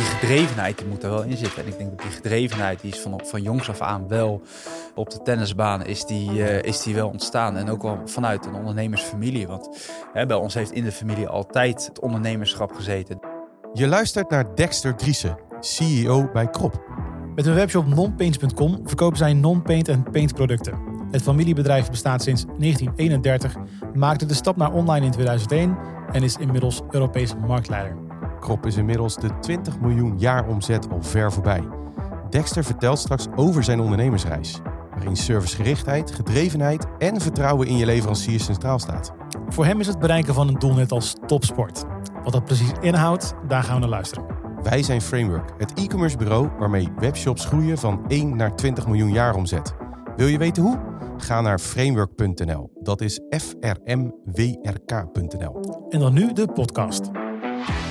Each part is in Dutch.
die gedrevenheid die moet er wel in zitten. En ik denk dat die gedrevenheid die is van, van jongs af aan wel op de tennisbaan is die, uh, is die wel ontstaan. En ook wel vanuit een ondernemersfamilie. Want hè, bij ons heeft in de familie altijd het ondernemerschap gezeten. Je luistert naar Dexter Driessen, CEO bij Krop. Met hun webshop nonpaints.com verkopen zij non-paint en paint producten. Het familiebedrijf bestaat sinds 1931, maakte de stap naar online in 2001 en is inmiddels Europees marktleider. Krop is inmiddels de 20 miljoen jaar omzet al ver voorbij. Dexter vertelt straks over zijn ondernemersreis, waarin servicegerichtheid, gedrevenheid en vertrouwen in je leverancier centraal staat. Voor hem is het bereiken van een doel net als topsport. Wat dat precies inhoudt, daar gaan we naar luisteren. Wij zijn Framework, het e-commerce bureau waarmee webshops groeien van 1 naar 20 miljoen jaar omzet. Wil je weten hoe? Ga naar framework.nl. Dat is F-R-M-W-R-K.nl. En dan nu de podcast.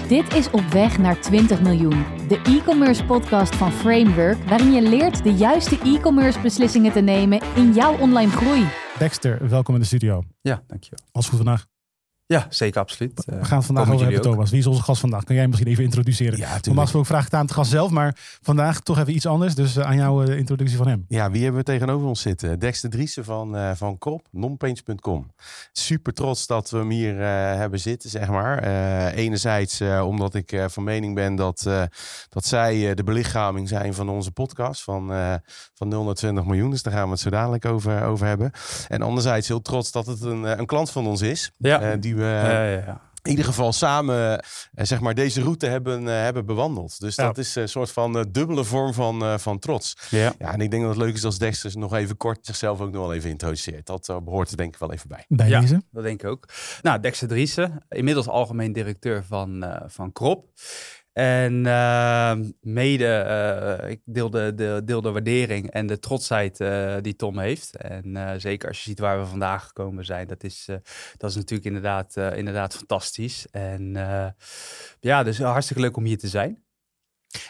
Dit is Op Weg naar 20 miljoen, de e-commerce podcast van Framework, waarin je leert de juiste e-commerce beslissingen te nemen in jouw online groei. Dexter, welkom in de studio. Ja, dankjewel. Alles goed vandaag? Ja, zeker, absoluut. We gaan het vandaag over hebben, Thomas. Wie is onze gast vandaag? Kun jij misschien even introduceren? Ja, Normaal gesproken vraag ik het aan de gast zelf, maar vandaag toch even iets anders. Dus aan jou de introductie van hem. Ja, wie hebben we tegenover ons zitten? Dexter Driessen van, uh, van Krop, nonpaints.com. Super trots dat we hem hier uh, hebben zitten, zeg maar. Uh, enerzijds omdat ik van mening ben dat, dat zij de belichaming zijn van onze podcast van, van 0 naar 20 miljoen. Dus daar gaan we het zo dadelijk over, over hebben. En anderzijds heel trots dat het een, een klant van ons is. Ja. die we ja, ja. in ieder geval samen zeg maar, deze route hebben, hebben bewandeld. Dus dat is een soort van dubbele vorm van, van trots. Ja. ja, en ik denk dat het leuk is als Dexter nog even kort zichzelf ook nog wel even introduceert. Dat behoort er denk ik wel even bij. Bij ja, deze? dat denk ik ook. Nou, Dexter Driessen, inmiddels algemeen directeur van, uh, van Krop. En uh, mede, uh, ik deel de, de, de waardering en de trotsheid uh, die Tom heeft. En zeker als je ziet waar we vandaag gekomen zijn, dat is, dat is natuurlijk inderdaad, inderdaad fantastisch. En ja, dus hartstikke leuk om hier te zijn.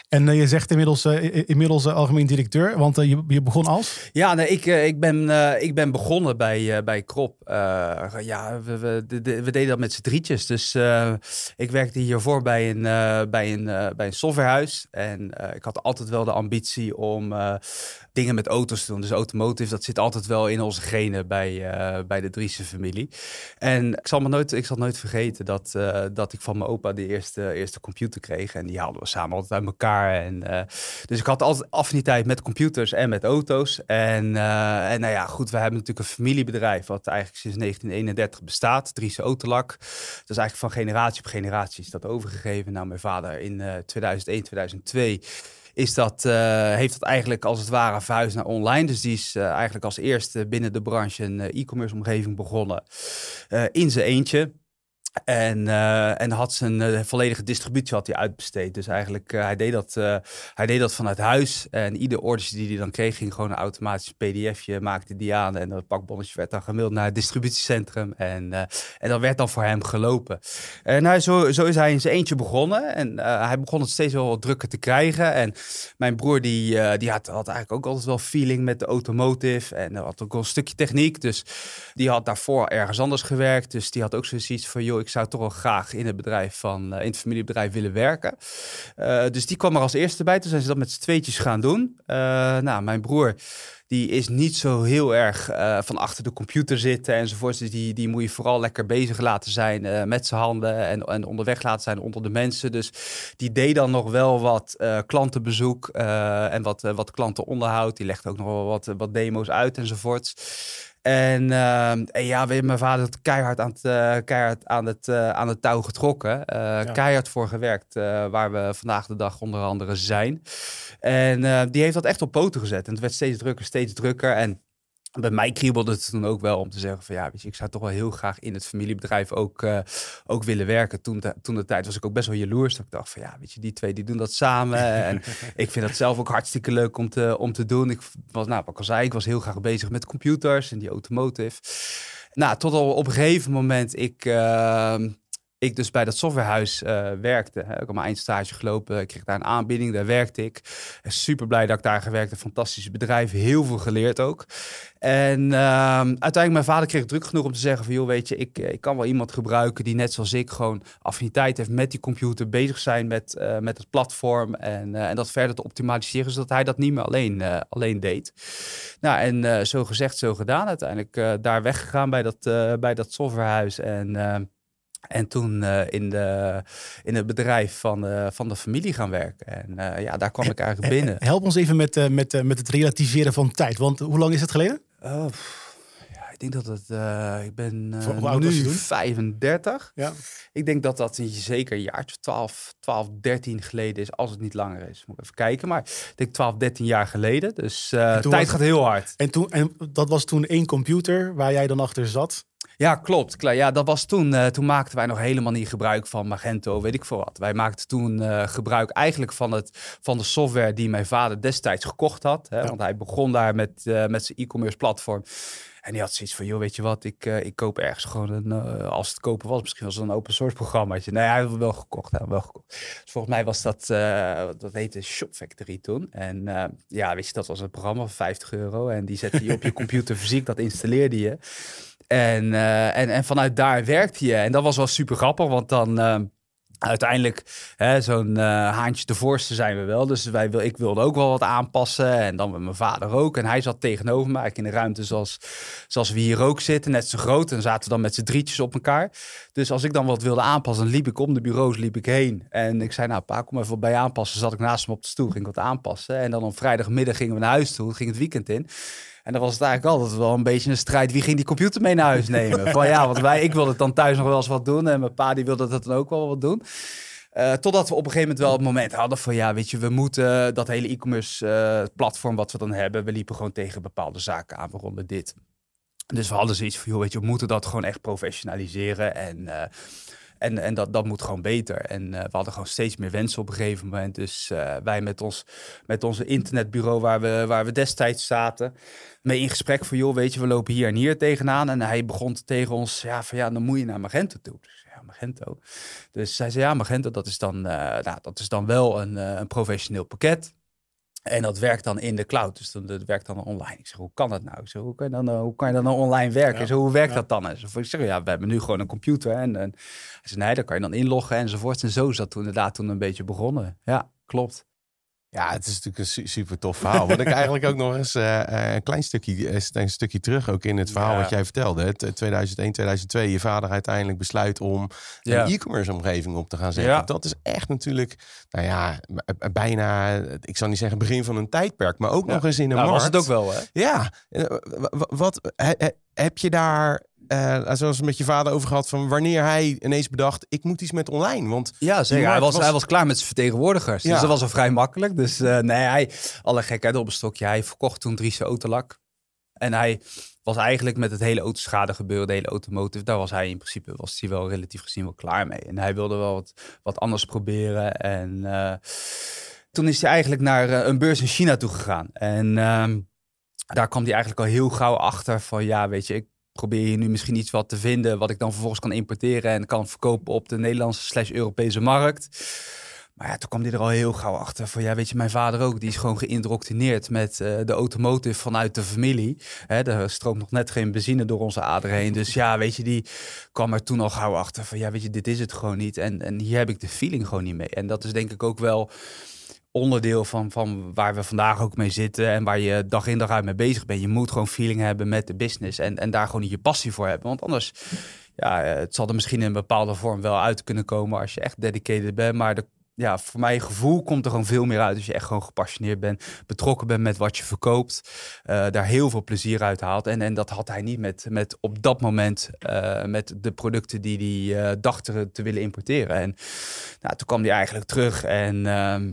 En uh, je zegt inmiddels, uh, inmiddels uh, algemeen directeur, want je, je begon als? Ja, nee, ik, ik, ben, ik ben begonnen bij, bij Krop. ja, we, we, deden dat met z'n drietjes. Dus ik werkte hiervoor bij een, bij een, bij een softwarehuis. En ik had altijd wel de ambitie om dingen met auto's doen. Dus automotive, dat zit altijd wel in onze genen bij, bij de Driessen familie. En ik zal me nooit, ik zal nooit vergeten dat, dat ik van mijn opa de eerste, eerste computer kreeg. En die haalden we samen altijd uit elkaar. En, uh, dus ik had altijd affiniteit met computers en met auto's. En, en nou ja, goed, we hebben natuurlijk een familiebedrijf wat eigenlijk sinds 1931 bestaat. Driese Autolak. Dat is eigenlijk van generatie op generatie is dat overgegeven. Nou, mijn vader in uh, 2001, 2002 is dat, uh, heeft dat eigenlijk als het ware verhuisd naar online. Dus die is uh, eigenlijk als eerste binnen de branche een e-commerce omgeving begonnen in zijn eentje. En, uh, en had zijn uh, volledige distributie had hij uitbesteed. Dus eigenlijk, uh, hij, deed dat, hij deed dat vanuit huis. En ieder order die hij dan kreeg, ging gewoon een automatisch pdfje, maakte die aan. En dat pakbonnetje werd dan gemaild naar het distributiecentrum. En, en dat werd dan voor hem gelopen. En hij, zo, zo is hij in zijn eentje begonnen. En hij begon het steeds wel wat drukker te krijgen. En mijn broer, die, die had, had eigenlijk ook altijd wel feeling met de automotive. En had ook wel een stukje techniek. Dus die had daarvoor ergens anders gewerkt. Dus die had ook zoiets van, joh, ik zou toch wel graag in het bedrijf van, uh, in het familiebedrijf willen werken. Uh, dus die kwam er als eerste bij. Toen zijn ze dat met z'n tweetjes gaan doen. Uh, nou, mijn broer die is niet zo heel erg van achter de computer zitten enzovoort. Dus die, die moet je vooral lekker bezig laten zijn met zijn handen en, en onderweg laten zijn onder de mensen. Dus die deed dan nog wel wat klantenbezoek en wat, wat klantenonderhoud. Die legde ook nog wel wat, wat demo's uit enzovoort. En, uh, en ja, mijn vader had keihard aan het, uh, keihard aan het, uh, aan het touw getrokken. Ja. Keihard voor gewerkt, waar we vandaag de dag onder andere zijn. En die heeft dat echt op poten gezet. En het werd steeds drukker, steeds drukker. En bij mij kriebelde het toen ook wel om te zeggen van ja, weet je, ik zou toch wel heel graag in het familiebedrijf ook, uh, ook willen werken. Toen de, toen de tijd was ik ook best wel jaloers. Dat ik dacht van ja, weet je, die twee die doen dat samen. en ik vind dat zelf ook hartstikke leuk om te, om te doen. Ik was, nou, wat ik al zei, ik was heel graag bezig met computers en die automotive. Nou, tot al op een gegeven moment ik... Uh, ik dus bij dat softwarehuis uh, werkte. Hè. Ik heb mijn eindstage gelopen, ik kreeg daar een aanbieding, daar werkte ik. super blij dat ik daar gewerkt heb, fantastisch bedrijf, heel veel geleerd ook. En uh, uiteindelijk, mijn vader kreeg druk genoeg om te zeggen van, joh, weet je, ik, eh, ik kan wel iemand gebruiken die net zoals ik gewoon affiniteit heeft met die computer, bezig zijn met, uh, met het platform en, en dat verder te optimaliseren, zodat hij dat niet meer alleen, alleen deed. Nou, en zo gezegd, zo gedaan. Uiteindelijk daar weggegaan bij dat, bij dat softwarehuis en ehm, en toen uh, in, de, in het bedrijf van, uh, van de familie gaan werken. En uh, ja, daar kwam ik eigenlijk binnen. Help ons even met, met, met het relativeren van tijd. Want hoe lang is het geleden? Oh, ik denk dat het... ik ben nu 35. Ja. Ik denk dat dat zeker een jaartje 12, 12, 13 geleden is. Als het niet langer is. Moet ik even kijken. Maar ik denk 12, 13 jaar geleden. Dus tijd gaat heel hard. En, toen, en dat was toen één computer waar jij dan achter zat? Ja, klopt. Ja, dat was toen. Uh, toen maakten wij nog helemaal niet gebruik van Magento, weet ik veel wat. Wij maakten toen uh, gebruik eigenlijk van, het, van de software die mijn vader destijds gekocht had. Hè, Want hij begon daar met, uh, met zijn e-commerce platform. En die had zoiets van, joh, weet je wat, ik, ik koop ergens gewoon een, als het kopen was, misschien was het een open source programmaatje. Nee, hij heeft wel gekocht, hij wel gekocht. Dus volgens mij was dat, dat heette Shop Factory toen. En ja, weet je, dat was een programma van 50 euro. En die zette je op je computer fysiek, dat installeerde je. En, en, en vanuit daar werkte je. En dat was wel super grappig, want dan... Uiteindelijk, zo'n uh, haantje de voorste zijn we wel. Dus wij wil, ik wilde ook wel wat aanpassen. En dan met mijn vader ook. En hij zat tegenover me, in de ruimte zoals, zoals we hier ook zitten. Net zo groot. En zaten we dan met z'n drietjes op elkaar. Dus als ik dan wat wilde aanpassen, dan liep ik om de bureaus liep ik heen. En ik zei, nou pa, kom even bij aanpassen. Zat ik naast hem op de stoel, ging ik wat aanpassen. En dan op vrijdagmiddag gingen we naar huis toe. Ging het weekend in. En dan was het eigenlijk altijd wel een beetje een strijd. Wie ging die computer mee naar huis nemen? Van ja, want wij, ik wilde het dan thuis nog wel eens wat doen. En mijn pa die wilde dat dan ook wel wat doen. Uh, totdat we op een gegeven moment wel het moment hadden van ja, weet je, we moeten dat hele e-commerce uh, platform wat we dan hebben, we liepen gewoon tegen bepaalde zaken aan, waaronder dit. Dus we hadden zoiets van, joh, weet je, we moeten dat gewoon echt professionaliseren. En uh, en, en dat, dat moet gewoon beter. En uh, we hadden gewoon steeds meer wensen op een gegeven moment. Dus uh, wij met ons met onze internetbureau waar we, waar we destijds zaten, mee in gesprek van joh, weet je, we lopen hier en hier tegenaan. En hij begon tegen ons, ja, van ja, dan moet je naar Magento toe. Dus, ja, Magento. Dus hij zei, ja, Magento, dat is dan, uh, nou, dat is dan wel een, een professioneel pakket. En dat werkt dan in de cloud, dus dat werkt dan online. Ik zeg, hoe kan dat nou? Ik zeg, hoe, kan je dan, hoe kan je dan nou online werken? Ja. hoe werkt dat dan? En ik zeg, ja, we hebben nu gewoon een computer. En, en hij zei, nee, daar kan je dan inloggen enzovoort. En zo is dat toen inderdaad toen een beetje begonnen. Ja, klopt. Ja, het is natuurlijk een super tof verhaal. Wat ik eigenlijk ook nog eens uh, een klein stukje, een stukje terug ook in het verhaal wat jij vertelde. 2001, 2002, je vader uiteindelijk besluit om een e-commerce omgeving op te gaan zetten. Dat is echt natuurlijk, nou ja, bijna, ik zal niet zeggen begin van een tijdperk, maar ook nog eens in een nou, markt. was het ook wel, hè? Ja. Wat, heb je daar uh, zoals met je vader over gehad van wanneer hij ineens bedacht, ik moet iets met online. Want ja, zeker. Hij was, hij was klaar met zijn vertegenwoordigers. Dus dat was al vrij makkelijk. Dus uh, nee, hij, alle gekheid op een stokje. Hij verkocht toen Driese Autolak. En hij was eigenlijk met het hele autoschade gebeuren, de hele automotive, daar was hij in principe was hij wel relatief gezien wel klaar mee. En hij wilde wel wat, wat anders proberen. En uh, toen is hij eigenlijk naar een beurs in China toe gegaan. En ehm, daar kwam hij eigenlijk al heel gauw achter van ja, weet je, ik probeer je nu misschien iets wat te vinden wat ik dan vervolgens kan importeren en kan verkopen op de Nederlandse slash Europese markt. Maar ja, toen kwam hij er al heel gauw achter van, ja, weet je, mijn vader ook, die is gewoon geïndoctrineerd met uh, de automotive vanuit de familie. Hè, er stroomt nog net geen benzine door onze aderen heen. Dus ja, weet je, die kwam er toen al gauw achter van, ja, weet je, dit is het gewoon niet. En, en hier heb ik de feeling gewoon niet mee. En dat is denk ik ook wel onderdeel van, van waar we vandaag ook mee zitten en waar je dag in dag uit mee bezig bent. Je moet gewoon feeling hebben met de business en, en daar gewoon je passie voor hebben. Want anders, ja, het zal er misschien in een bepaalde vorm wel uit kunnen komen als je echt dedicated bent. Maar de, ja, voor mijn gevoel komt er gewoon veel meer uit als je echt gewoon gepassioneerd bent, betrokken bent met wat je verkoopt, uh, daar heel veel plezier uit haalt. En, en dat had hij niet met, met op dat moment uh, met de producten die hij uh, dacht te, te willen importeren. En nou, toen kwam hij eigenlijk terug en ehm,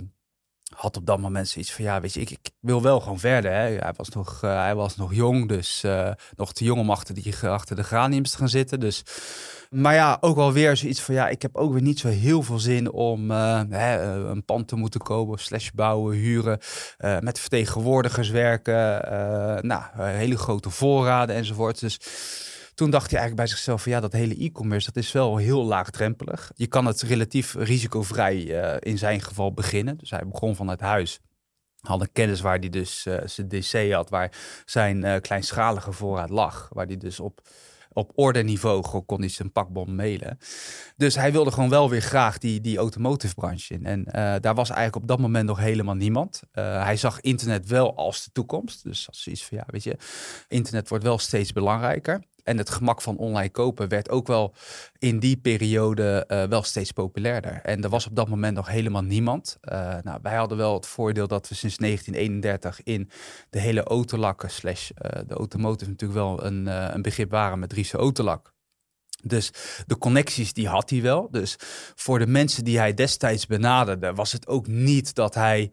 had op dat moment zoiets van ja, weet je, ik, ik wil wel gewoon verder. Hè. Hij, was nog, uh, hij was nog jong, dus uh, nog te jong om achter, die, achter de graniums te gaan zitten. Dus, maar ja, ook wel weer zoiets van ja, ik heb ook weer niet zo heel veel zin om uh, hè, een pand te moeten kopen, slash bouwen, huren, met vertegenwoordigers werken, nou, hele grote voorraden enzovoort. Dus toen dacht hij eigenlijk bij zichzelf van ja, dat hele e-commerce, dat is wel heel laagdrempelig. Je kan het relatief risicovrij eh, in zijn geval beginnen. Dus hij begon vanuit huis. Had een kennis waar hij dus uh, zijn DC had, waar zijn uh, kleinschalige voorraad lag. Waar hij dus op op ordeniveau kon zijn pakbom mailen. Dus hij wilde gewoon wel weer graag die, die automotive branche in. En daar was eigenlijk op dat moment nog helemaal niemand. Hij zag internet wel als de toekomst. Dus als zoiets van ja, weet je, internet wordt wel steeds belangrijker. En het gemak van online kopen werd ook wel in die periode uh, wel steeds populairder. En er was op dat moment nog helemaal niemand. Uh, nou, wij hadden wel het voordeel dat we sinds 1931 in de hele autolakken slash uh, de automotive natuurlijk wel een, een begrip waren met Driese autolak. Dus de connecties die had hij wel. Dus voor de mensen die hij destijds benaderde, was het ook niet dat hij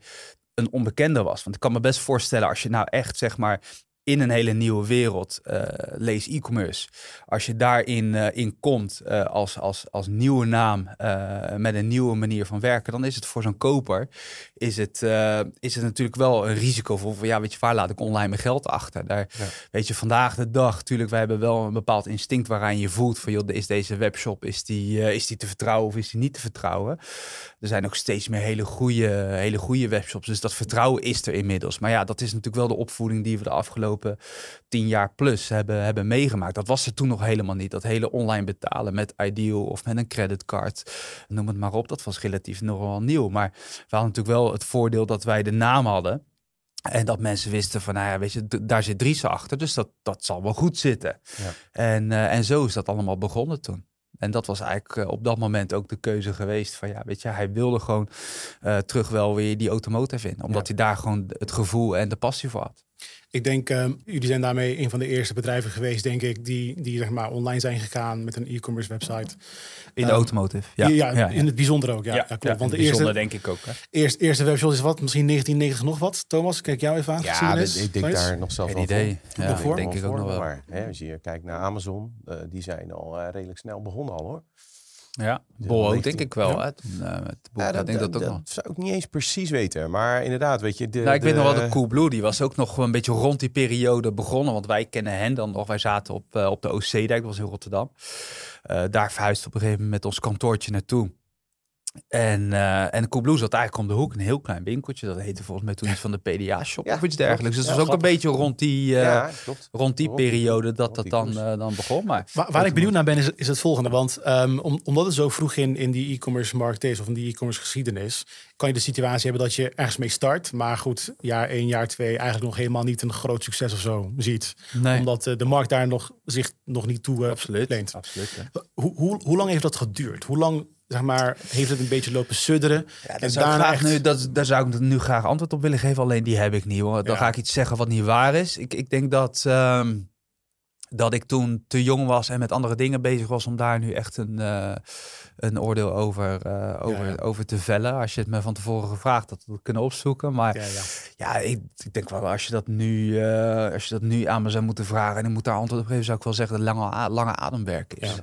een onbekende was. Want ik kan me best voorstellen als je nou echt zeg maar in een hele nieuwe wereld, uh, lees e-commerce. Als je daarin uh, in komt uh, als, als, als nieuwe naam met een nieuwe manier van werken, dan is het voor zo'n koper is het, is het natuurlijk wel een risico voor, ja, weet je, waar laat ik online mijn geld achter? Daar, ja. Weet je, vandaag de dag, natuurlijk, wij hebben wel een bepaald instinct waaraan je voelt van, joh, is deze webshop, is die, is die te vertrouwen of is die niet te vertrouwen? Er zijn ook steeds meer hele goede, hele goede webshops, dus dat vertrouwen is er inmiddels. Maar ja, dat is natuurlijk wel de opvoeding die we de afgelopen tien jaar plus hebben, hebben meegemaakt. Dat was er toen nog helemaal niet. Dat hele online betalen met Ideal of met een creditcard, noem het maar op. Dat was relatief nog wel nieuw. Maar we hadden natuurlijk wel het voordeel dat wij de naam hadden. En dat mensen wisten van, nou ja, weet je, daar zit Dries achter, dus dat, dat zal wel goed zitten. Ja. En, uh, en zo is dat allemaal begonnen toen. En dat was eigenlijk uh, op dat moment ook de keuze geweest van, ja, weet je, hij wilde gewoon uh, terug wel weer die automotive in. Omdat ja. hij daar gewoon het gevoel en de passie voor had. Ik denk, uh, jullie zijn daarmee een van de eerste bedrijven geweest, denk ik, die, die zeg maar online zijn gegaan met een e-commerce website. In de um, automotive, ja. Ja, ja. in het bijzonder ook, ja. ja, ja klopt. Want de eerste, denk ik ook. Hè? Eerst, eerste webshop is wat, misschien 1990 nog wat. Thomas, kijk jou even aan. Ja, ik denk daar nog zelf Geen idee. Voor. Ja, voor, denk ik ook nog wel. Maar hè, als je kijkt naar Amazon, uh, die zijn al uh, redelijk snel begonnen al hoor. Ja, Bol ook denk ik wel. Ja. Hè? Met Bol, ja, dat, denk dat, dat, ook dat zou ik niet eens precies weten. Maar inderdaad, weet je... De, nou, ik de... weet nog wel, de Coolblue, die was ook nog een beetje rond die periode begonnen. Want wij kennen hen dan nog. Wij zaten op, uh, op de OC-dijk, dat was in Rotterdam. Uh, daar verhuisde op een gegeven moment met ons kantoortje naartoe. En, uh, en Coolblue zat eigenlijk om de hoek, een heel klein winkeltje. Dat heette volgens mij toen iets van de PDA-shop ja, of iets dergelijks. Dus het was ook een beetje rond die, uh, ja, rond die rond periode die, dat dat dan, uh, dan begon. Maar waar, waar ik benieuwd naar ben, is, is het volgende. Want um, om, omdat het zo vroeg in, in die e-commerce markt is, of in die e-commerce geschiedenis, kan je de situatie hebben dat je ergens mee start. Maar goed, jaar 1, jaar 2 eigenlijk nog helemaal niet een groot succes of zo ziet. Nee. Omdat de markt daar nog, zich nog niet toe absoluut, leent. Absoluut. Hoe, hoe, hoe lang heeft dat geduurd? Hoe lang zeg maar, heeft het een beetje lopen sudderen. Ja, en daarna echt... nu, dat, daar zou ik nu graag antwoord op willen geven. Alleen die heb ik niet hoor. Dan ja. ga ik iets zeggen wat niet waar is. Ik, ik denk dat, um, dat ik toen te jong was en met andere dingen bezig was om daar nu echt een, uh, een oordeel over, uh, over, ja, over te vellen. Als je het me van tevoren gevraagd had, dat kunnen opzoeken. Maar ja, ja. ik, ik, denk wel, als je, dat nu, uh, als je dat nu aan me zou moeten vragen en ik moet daar antwoord op geven, zou ik wel zeggen dat lange, lange ademwerk is.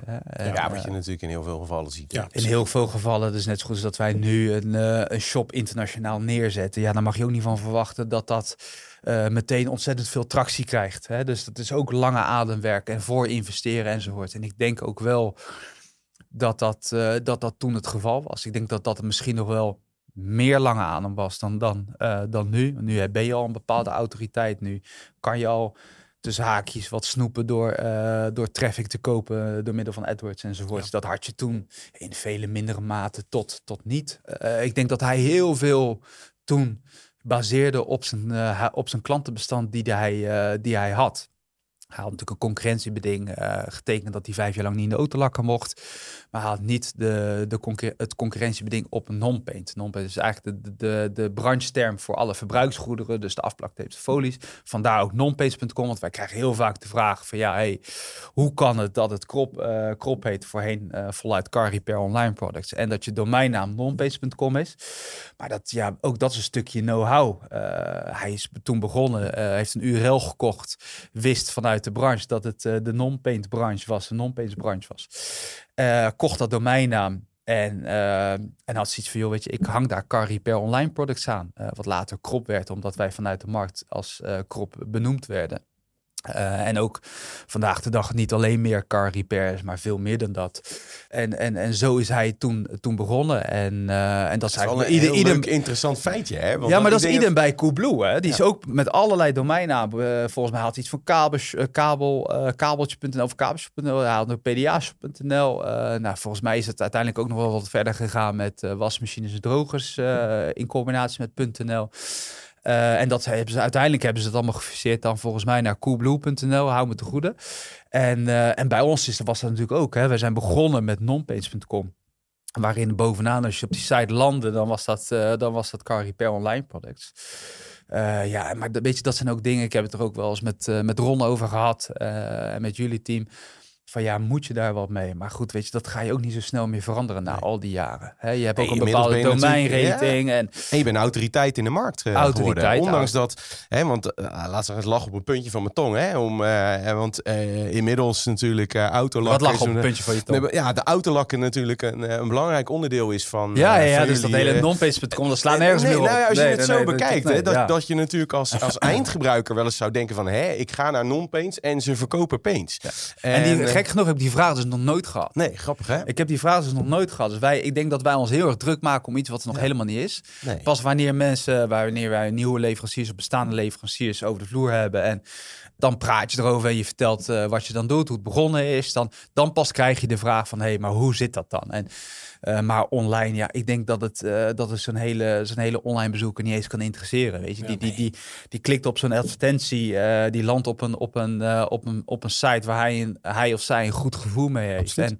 Ja, wat je natuurlijk in heel veel gevallen ziet. Ja, in heel veel gevallen, dus net zo goed als dat wij nu een, een shop internationaal neerzetten. Ja, dan mag je ook niet van verwachten dat dat uh, meteen ontzettend veel tractie krijgt. Hè? Dus dat is ook lange ademwerk en voor investeren enzovoort. En ik denk ook wel dat dat, uh, dat dat toen het geval was. Ik denk dat dat misschien nog wel meer lange adem was dan, dan, uh, dan nu. Nu ben je al een bepaalde autoriteit. Nu kan je al tussen haakjes wat snoepen door, uh, door traffic te kopen door middel van AdWords enzovoort. Ja. Dat had je toen in vele mindere mate tot, tot niet. Uh, ik denk dat hij heel veel toen baseerde op zijn, uh, op zijn klantenbestand die hij, uh, die hij had. Hij had natuurlijk een concurrentiebeding uh, getekend dat hij vijf jaar lang niet in de autolakken mocht. Maar had niet de, de het concurrentiebeding op non-paint. Non-paint is eigenlijk de, de, de brancheterm voor alle verbruiksgoederen, dus de afplaktapes, folies. Vandaar ook nonpaints.com, want wij krijgen heel vaak de vraag van ja, hey, hoe kan het dat het krop, uh, krop heet voorheen uh, voluit car repair online products en dat je domeinnaam nonpaints.com is. Maar dat, ja, ook dat is een stukje know-how. Uh, hij is toen begonnen, heeft een URL gekocht, wist vanuit de branche dat het de non-paint branche was, de non-paint branche was. Uh, kocht dat domeinnaam en, uh, en had zoiets van, joh, weet je, ik hang daar car repair online products aan. wat later krop werd, omdat wij vanuit de markt als krop benoemd werden. Uh, en ook vandaag de dag niet alleen meer car repairs, maar veel meer dan dat. En, en, en zo is hij toen, toen begonnen. En, uh, en dat is eigenlijk een ieder, ieder... interessant feitje. Hè? Want ja, maar dat is iedereen bij Coolblue. Hè? Die is ook met allerlei domeinnamen. Uh, volgens mij had hij iets van kabels, kabel, kabeltje.nl of kabeltje.nl. Hij had nog pda's.nl. nou, volgens mij is het uiteindelijk ook nog wel wat verder gegaan met wasmachines en drogers in combinatie met .nl. Uh, en dat hebben ze uiteindelijk hebben ze het allemaal gefuseerd dan volgens mij naar coolblue.nl. Hou me te goede. En, uh, en bij ons is, was dat natuurlijk ook. Hè. We zijn begonnen met nonpage.com. Waarin bovenaan, als je op die site landde, dan was dat, uh, dan was dat car online products. ja, maar weet je, dat zijn ook dingen. Ik heb het er ook wel eens met, met Ron over gehad. en met jullie team van ja, moet je daar wat mee? Maar goed, weet je, dat ga je ook niet zo snel meer veranderen na al die jaren. He, je hebt ook een bepaalde domeinrating. En, en je bent autoriteit in de markt uh, autoriteit, geworden. Ondanks dat, hè, want uh, laat ze eens lachen op een puntje van mijn tong. Hè, om, uh, want inmiddels natuurlijk autolakken... Wat lachen op een puntje van je tong? ja, de autolakken natuurlijk een, een belangrijk onderdeel is van... Ja, ja, ja dus dat hele non-page.com, dat slaat nergens nee, meer op. Nou, als je het zo bekijkt, hè, dat, dat je natuurlijk als, als eindgebruiker wel eens zou denken van... Hé, ik ga naar non-paints en ze verkopen paints. En, en die, gek genoeg heb ik die vraag dus nog nooit gehad. Nee, grappig hè? Ik heb die vraag dus nog nooit gehad. Dus wij, ik denk dat wij ons heel erg druk maken om iets wat er nog helemaal niet is. Pas wanneer mensen, wanneer wij nieuwe leveranciers of bestaande leveranciers over de vloer hebben en dan praat je erover en je vertelt uh, wat je dan doet, hoe het begonnen is. Dan, dan pas krijg je de vraag van, hé, hey, maar hoe zit dat dan? En, maar online, ja, ik denk dat het, uh, dat het zo'n hele, zo'n hele online bezoeker niet eens kan interesseren. Weet je, die, die, die, die klikt op zo'n advertentie, die landt op een, op, een, op, een, op een site waar hij, een, hij of zij een goed gevoel mee heeft. En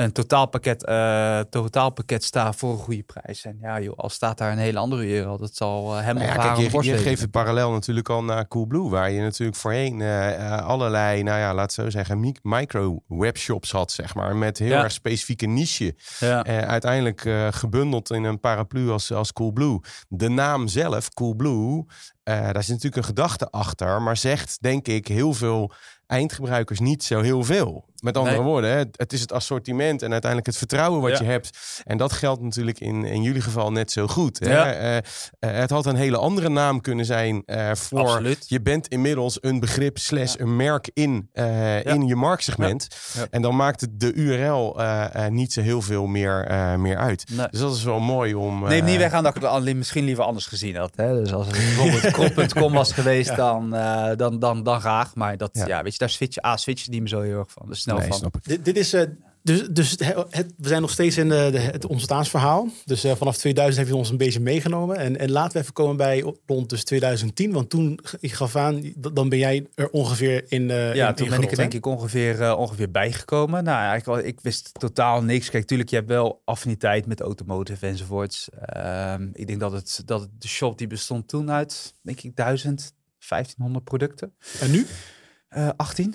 een totaalpakket, uh, totaalpakket staat voor een goede prijs. En ja, joh, als staat daar een hele andere euro, dat zal uh, hem nou ja, kijk, je, je geeft het parallel natuurlijk al naar Coolblue, waar je natuurlijk voorheen uh, allerlei, nou ja, laat zo zeggen, micro webshops had, zeg maar, met heel erg specifieke niche. Ja. uiteindelijk gebundeld in een paraplu als, als Coolblue. De naam zelf, Coolblue, daar is natuurlijk een gedachte achter, maar zegt denk ik heel veel eindgebruikers niet zo heel veel. Met andere woorden, het is het assortiment en uiteindelijk het vertrouwen wat je hebt. En dat geldt natuurlijk in, in jullie geval net zo goed. Hè? Uh, uh, het had een hele andere naam kunnen zijn uh, voor... Absoluut. Je bent inmiddels een begrip slash een merk in, in je marktsegment. En dan maakt het de URL niet zo heel veel meer, meer uit. Dus dat is wel mooi om... Neem niet weg aan dat ik het misschien liever anders gezien had. Hè? Dus als het bijvoorbeeld krop.com was geweest, dan, dan, dan, dan graag. Maar dat, ja. weet je, daar switch, ah, switch je niet meer zo heel erg van. Dus snel nee, van. Dit, dit, is... Uh, dus, dus het, we zijn nog steeds in de, de, het ontstaansverhaal. Dus uh, vanaf 2000 heeft hij ons een beetje meegenomen. En, en laten we even komen bij rond dus 2010. Want toen, ik gaf aan, dan ben jij er ongeveer in uh, Ja, toen ben ik er denk ik ongeveer, uh, ongeveer bijgekomen. Nou, eigenlijk, ik wist totaal niks. Kijk, tuurlijk, je hebt wel affiniteit met automotive enzovoorts. Uh, ik denk dat, het, dat het, de shop die bestond toen uit, denk ik, 1000, 1500 producten. En nu? Uh, 18,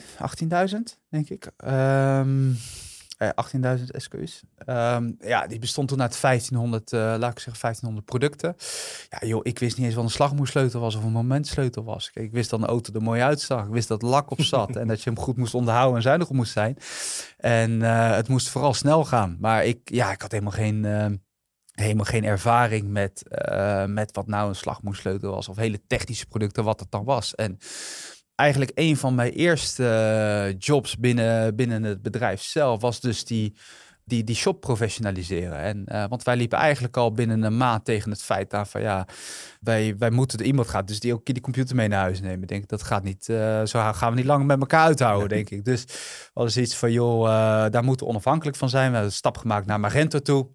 18.000 denk ik. Um, uh, 18.000 SKU's. Um, ja, die bestond toen uit 1500, uh, laat ik zeggen 1500 producten. Ja, joh, ik wist niet eens wat een slagmoersleutel was of een momentsleutel was. Kijk, ik wist dat een auto er mooi uitzag. Ik wist dat lak op zat en dat je hem goed moest onderhouden en zuinig moest zijn. En uh, het moest vooral snel gaan. Maar ik, ja, ik had helemaal geen uh, helemaal geen ervaring met, uh, met wat nou een slagmoersleutel was. Of hele technische producten, wat het dan was. En eigenlijk een van mijn eerste eh, jobs binnen, binnen het bedrijf zelf was dus die, die, die shop professionaliseren. En, uh, want wij liepen eigenlijk al binnen een maand tegen het feit aan van ja, wij, wij moeten, iemand gaat dus die ook die computer mee naar huis nemen. Denk ik, dat gaat niet, uh, zo gaan we niet lang met elkaar uithouden, denk ik. Dus was iets van joh, uh, daar moeten we onafhankelijk van zijn. We hebben een stap gemaakt naar Magento toe.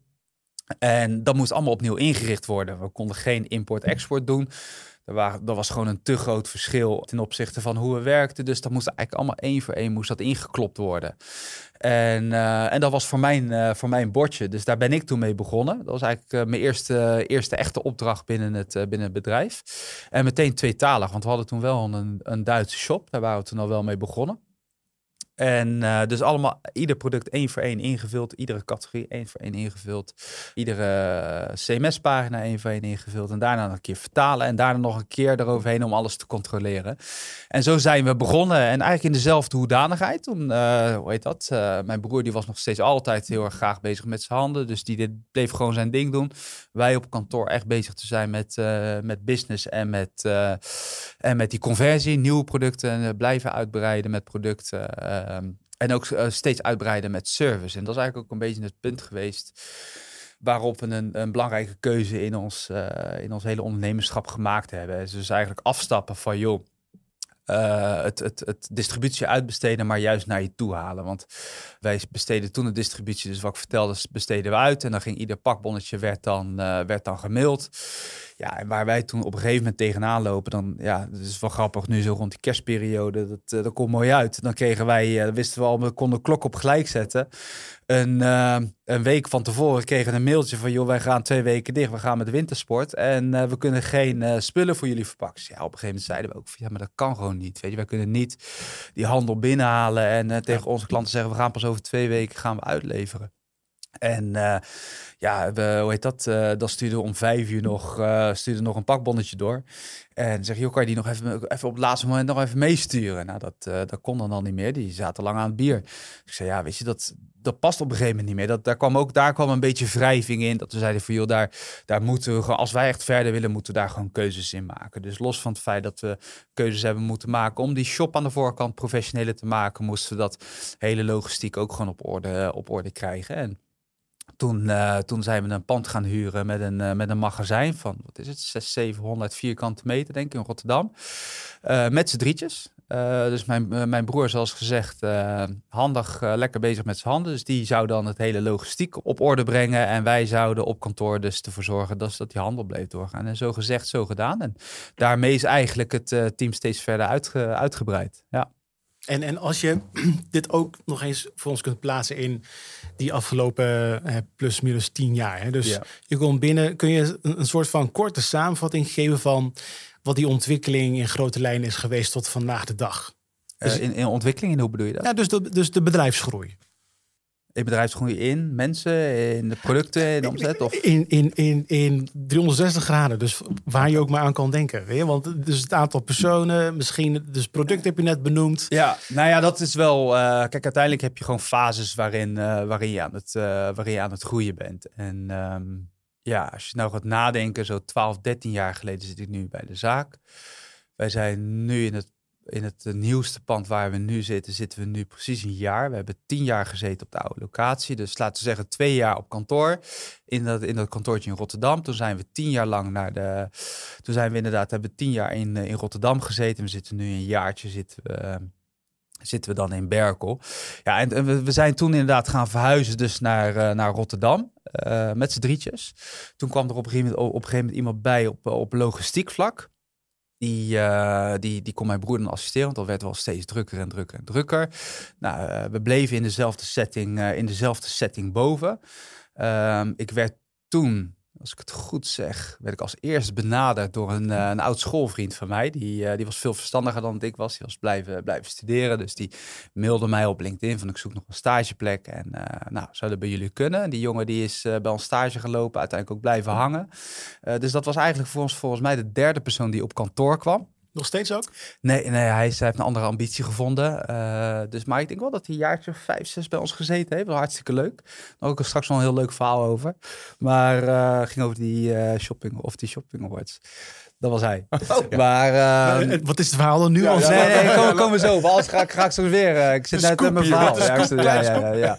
En dat moest allemaal opnieuw ingericht worden. We konden geen import-export doen. Er, er was gewoon een te groot verschil ten opzichte van hoe we werkten. Dus dat moest eigenlijk allemaal één voor één moest dat ingeklopt worden. En, uh, en dat was voor mijn, uh, voor mijn bordje. Dus daar ben ik toen mee begonnen. Dat was eigenlijk uh, mijn eerste, eerste echte opdracht binnen het, binnen bedrijf. En meteen tweetalig, want we hadden toen wel een, een Duitse shop. Daar waren we toen al wel mee begonnen. En uh, dus allemaal, ieder product één voor één ingevuld. Iedere categorie één voor één ingevuld. Iedere uh, CMS-pagina één voor één ingevuld. En daarna nog een keer vertalen. En daarna nog een keer eroverheen om alles te controleren. En zo zijn we begonnen. En eigenlijk in dezelfde hoedanigheid. Toen, uh, hoe heet dat? mijn broer die was nog steeds altijd heel erg graag bezig met zijn handen. Dus die dit, bleef gewoon zijn ding doen. Wij op kantoor echt bezig te zijn met, met business en met, en met die conversie. Nieuwe producten blijven uitbreiden met producten. Ehm, en ook uh, steeds uitbreiden met service. En dat is eigenlijk ook een beetje het punt geweest waarop we een, een belangrijke keuze in ons, uh, in ons hele ondernemerschap gemaakt hebben. Dus eigenlijk afstappen van joh, uh, het, het, het distributie uitbesteden, maar juist naar je toe halen. Want wij besteden toen de distributie, dus wat ik vertelde, besteden we uit. En dan ging ieder pakbonnetje werd dan, werd dan gemaild. Ja, en waar wij toen op een gegeven moment tegenaan lopen, dan, ja, dat is wel grappig, nu zo rond die kerstperiode, dat, uh, dat komt mooi uit. Dan kregen wij, uh, wisten we al, we konden de klok op gelijk zetten. Een, uh, een week van tevoren kregen een mailtje van, joh, wij gaan twee weken dicht, we gaan met de wintersport en we kunnen geen spullen voor jullie verpakken. Ja, op een gegeven moment zeiden we ook, ja, maar dat kan gewoon niet, weet je. Wij kunnen niet die handel binnenhalen en tegen onze klanten zeggen, we gaan pas over twee weken gaan we uitleveren. En uh, ja, we, hoe heet dat? Uh, dan stuurde we om vijf uur nog, uh, stuurde nog een pakbonnetje door. En zeg je, kan je die nog even, even op het laatste moment nog even meesturen? Nou, dat, dat kon dan al niet meer. Die zaten lang aan het bier. ik zei, ja, weet je, dat, dat past op een gegeven moment niet meer. Dat, daar, kwam ook, daar kwam een beetje wrijving in. Dat we zeiden van, daar, daar moeten we als wij echt verder willen, moeten we daar gewoon keuzes in maken. Dus los van het feit dat we keuzes hebben moeten maken om die shop aan de voorkant professioneler te maken, moesten we dat hele logistiek ook gewoon op orde, op orde krijgen. En toen, uh, toen zijn we een pand gaan huren met een, uh, met een magazijn van, wat is het, 600, 700 vierkante meter, denk ik, in Rotterdam. Uh, met z'n drietjes. dus mijn, mijn broer, zoals gezegd, handig, lekker bezig met zijn handen. Dus die zou dan het hele logistiek op orde brengen. En wij zouden op kantoor dus ervoor zorgen dat, dat die handel bleef doorgaan. En zo gezegd, zo gedaan. En daarmee is eigenlijk het team steeds verder uitge, uitgebreid. Ja. En, en als je dit ook nog eens voor ons kunt plaatsen in die afgelopen eh, plus minus tien jaar. Hè? Dus je komt binnen, kun je een, een, soort van korte samenvatting geven van wat die ontwikkeling in grote lijnen is geweest tot vandaag de dag? Dus in, in ontwikkeling, en hoe bedoel je dat? Ja, dus de, dus de bedrijfsgroei. In bedrijfsgroei in mensen, in de producten, in de omzet? Of? In, in, in, in 360 graden, dus waar je ook maar aan kan denken. Weet je? Want dus het aantal personen, misschien dus product heb je net benoemd. Ja, nou ja, dat is wel... Uh, kijk, uiteindelijk heb je gewoon fases waarin, uh, waarin, je, aan het, uh, waarin je aan het groeien bent. En um, ja, als je nou gaat nadenken, zo 12, 13 jaar geleden zit ik nu bij de zaak. Wij zijn nu in het in het eh, nieuwste pand waar we nu zitten, zitten we nu precies een jaar. We hebben tien jaar gezeten op de oude locatie. Dus laten we zeggen twee jaar op kantoor. In dat, in dat kantoortje in Rotterdam. Toen zijn we tien jaar lang naar de. Toen zijn we inderdaad, hebben tien jaar in, eh, in Rotterdam gezeten. We zitten nu een jaartje zitten we, zitten we dan in Berkel. Ja, en, we, we, zijn toen inderdaad gaan verhuizen dus naar, naar Rotterdam. Uh, met z'n drietjes. Toen kwam er op een gegeven moment, op een gegeven moment iemand bij op, op logistiek vlak. Die, uh, die, die kon mijn broer dan assisteren, want dat werd wel steeds drukker en drukker en drukker. Nou, uh, we bleven in dezelfde setting, uh, in dezelfde setting boven. Ehm, ik werd toen als ik het goed zeg, werd ik als eerst benaderd door een, uh, een oud schoolvriend van mij. Die, uh, die was veel verstandiger dan ik was. Die was blijven, blijven studeren. Dus die mailde mij op LinkedIn van ik zoek nog een stageplek. En uh, nou, zou dat bij jullie kunnen? En die jongen die is bij ons stage gelopen, uiteindelijk ook blijven hangen. dus dat was eigenlijk voor ons, volgens mij de derde persoon die op kantoor kwam. Nog steeds ook? Nee, nee hij, heeft een andere ambitie gevonden. Uh, dus, maar ik denk wel dat hij een jaartje vijf, zes bij ons gezeten heeft. Wel hartstikke leuk. Daar ook straks wel een heel leuk verhaal over. Maar uh, ging over die uh, shopping of die shopping awards. Dat was hij. Oh, maar, uh, wat is het verhaal dan nu? Ja, al? nee, nee, komen kom we zo. Anders ga ga ik zo weer. ik zit net met mijn verhaal. Ja, ja, ja, ja,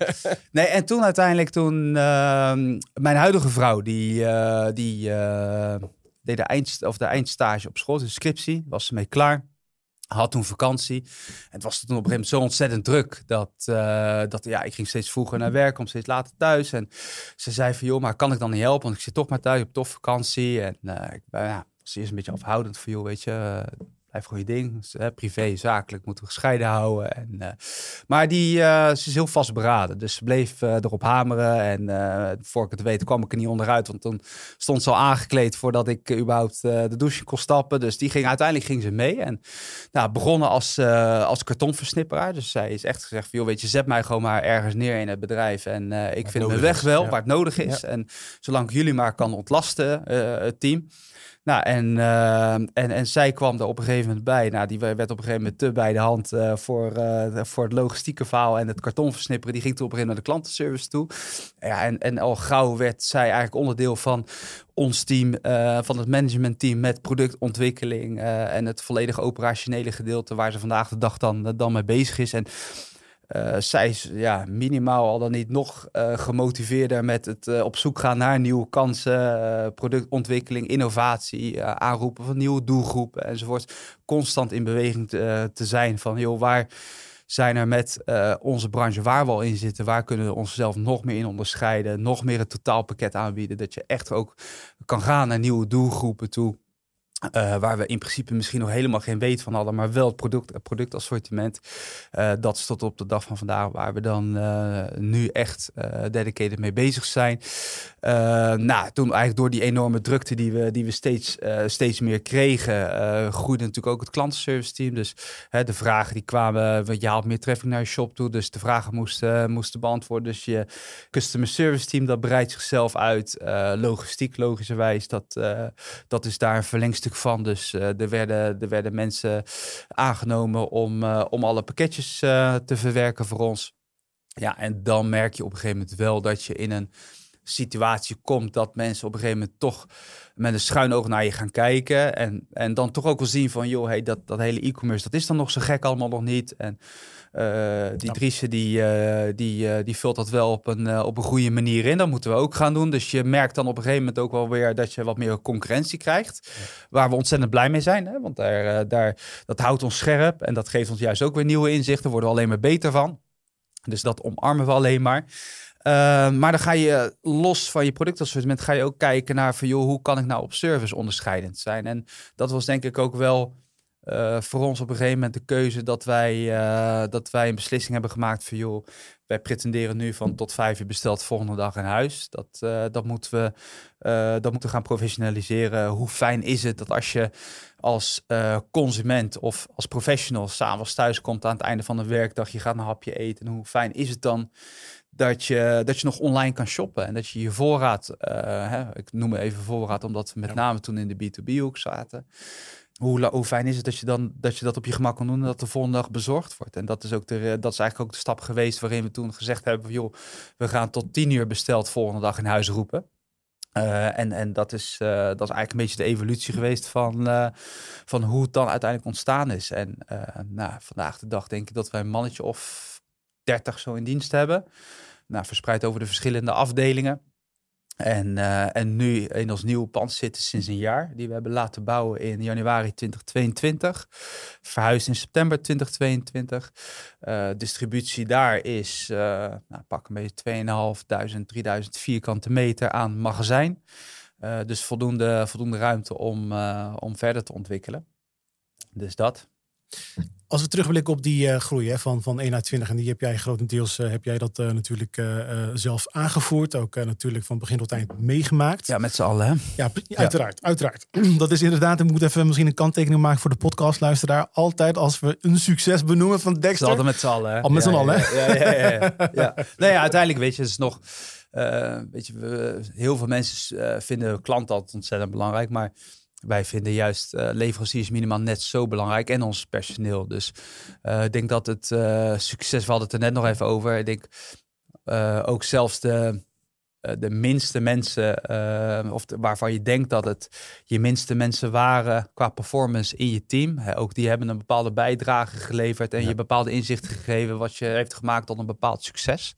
Nee, en toen uiteindelijk, toen ehm, mijn huidige vrouw, die, die deed de, eind, of de eindstage op school, de scriptie, was ze mee klaar. Had toen vakantie. En het was toen op een gegeven moment zo ontzettend druk dat, uh, dat ja, ik ging steeds vroeger naar werk, kom steeds later thuis. En ze zei van joh, maar kan ik dan niet helpen? Want ik zit toch maar thuis op tof vakantie. En uh, ik ben, ja, was eerst een beetje afhoudend voor joh, weet je blijft gewoon je ding. Dus, hè, privé, zakelijk moeten we gescheiden houden. En, uh, maar die, uh, ze is heel vastberaden. Dus ze bleef uh, erop hameren. En voor ik het weet kwam ik er niet onderuit. Want toen stond ze al aangekleed voordat ik überhaupt de douche kon stappen. Dus die ging, uiteindelijk ging ze mee. En nou, begonnen als, als kartonversnipperaar. Dus zij is echt gezegd van, joh, weet je, zet mij gewoon maar ergens neer in het bedrijf. En ik vind mijn weg wel, waar het nodig is. Ja. En zolang ik jullie maar kan ontlasten, het team. Nou, en, uh, en, en zij kwam er op een gegeven moment bij. Nou, die werd op een gegeven moment te bij de hand uh, voor, uh, voor het logistieke verhaal en het kartonversnipperen. Die ging toen op een gegeven moment naar de klantenservice toe. Ja, en, en al gauw werd zij eigenlijk onderdeel van ons team, van het managementteam met productontwikkeling en het volledige operationele gedeelte waar ze vandaag de dag dan, dan mee bezig is. En uh, zij is ja, minimaal al dan niet nog uh, gemotiveerder met het uh, op zoek gaan naar nieuwe kansen, productontwikkeling, innovatie, aanroepen van nieuwe doelgroepen enzovoort. Constant in beweging te, te zijn van, joh, waar zijn er met onze branche waar we al in zitten, waar kunnen we onszelf nog meer in onderscheiden, nog meer het totaalpakket aanbieden, dat je echt ook kan gaan naar nieuwe doelgroepen toe. Uh, waar we in principe misschien nog helemaal geen weet van hadden, maar wel het product, het productassortiment. Uh, dat is tot op de dag van vandaag waar we dan uh, nu echt dedicated mee bezig zijn. nou, toen eigenlijk door die enorme drukte die we, die we steeds, steeds meer kregen, groeide natuurlijk ook het klantenservice team. Dus de vragen die kwamen, je haalt meer traffic naar je shop toe, dus de vragen moesten, moesten beantwoorden. Dus je customer service team, dat breidt zichzelf uit. logistiek, logischerwijs, dat, dat is daar een verlengstuk van. Dus uh, er, werden, er werden mensen aangenomen om, uh, om alle pakketjes uh, te verwerken voor ons. Ja, en dan merk je op een gegeven moment wel dat je in een situatie komt dat mensen op een gegeven moment toch met een schuin oog naar je gaan kijken. En, en dan toch ook wel zien van, joh, hey, dat, dat hele e-commerce, dat is dan nog zo gek allemaal nog niet. En uh, die ja. Driesje, die, uh, die, uh, die vult dat wel op een, op een goede manier in. Dat moeten we ook gaan doen. Dus je merkt dan op een gegeven moment ook wel weer dat je wat meer concurrentie krijgt. Ja. Waar we ontzettend blij mee zijn. Hè? Want daar, daar, dat houdt ons scherp en dat geeft ons juist ook weer nieuwe inzichten. Daar worden we alleen maar beter van. Dus dat omarmen we alleen maar. Maar dan ga je los van je productassortiment, ga je ook kijken naar van joh, hoe kan ik nou op service onderscheidend zijn? En dat was denk ik ook wel uh, voor ons op een gegeven moment de keuze dat wij, uh, dat wij een beslissing hebben gemaakt van joh, wij pretenderen nu van tot vijf uur besteld volgende dag in huis. Dat, uh, dat, moeten we, dat moeten we gaan professionaliseren. Hoe fijn is het dat als je als consument of als professional s'avonds thuis komt aan het einde van de werkdag, je gaat een hapje eten. En hoe fijn is het dan dat je, dat je nog online kan shoppen en dat je je voorraad, hè, ik noem het even voorraad omdat we met name toen in de B2B-hoek zaten. Hoe, fijn is het dat je, dan, dat je dat op je gemak kan doen en dat de volgende dag bezorgd wordt. En dat is, ook de, dat is eigenlijk ook de stap geweest waarin we toen gezegd hebben: joh, we gaan tot tien uur besteld volgende dag in huis roepen. Uh, en, en dat is, uh, dat is eigenlijk een beetje de evolutie geweest van, uh, van hoe het dan uiteindelijk ontstaan is. En nou, vandaag de dag denk ik dat wij een mannetje of 30 zo in dienst hebben. Nou, verspreid over de verschillende afdelingen. En, uh, en nu in ons nieuwe pand zitten sinds een jaar, die we hebben laten bouwen in januari 2022. Verhuisd in september 2022. Uh, distributie daar is, uh, nou, pak een beetje 2.500, 3000 vierkante meter aan magazijn. dus voldoende, voldoende ruimte om, om verder te ontwikkelen. Dus dat. Als we terugblikken op die uh, groei hè, van, van 1 naar 20, en die heb jij grotendeels uh, heb jij dat uh, natuurlijk zelf aangevoerd. Ook natuurlijk van begin tot eind meegemaakt. Ja, met z'n allen. Hè? Ja, ja, uiteraard. uiteraard. dat is inderdaad, ik moet even misschien een kanttekening maken voor de podcastluisteraar. Altijd als we een succes benoemen van Dexter. Altijd met z'n allen. Al met ja, z'n allen. Ja, ja, ja. ja, ja. nee, uiteindelijk weet je, het is nog. weet je, we, heel veel mensen vinden klant altijd ontzettend belangrijk. Maar wij vinden juist uh, leveranciers minimaal net zo belangrijk en ons personeel. Dus uh, ik denk dat het uh, succes, we hadden het er net nog even over. Ik denk ook zelfs de, de minste mensen, uh, of de, waarvan je denkt dat het je minste mensen waren qua performance in je team. He, ook die hebben een bepaalde bijdrage geleverd en ja. je bepaalde inzichten gegeven wat je heeft gemaakt tot een bepaald succes.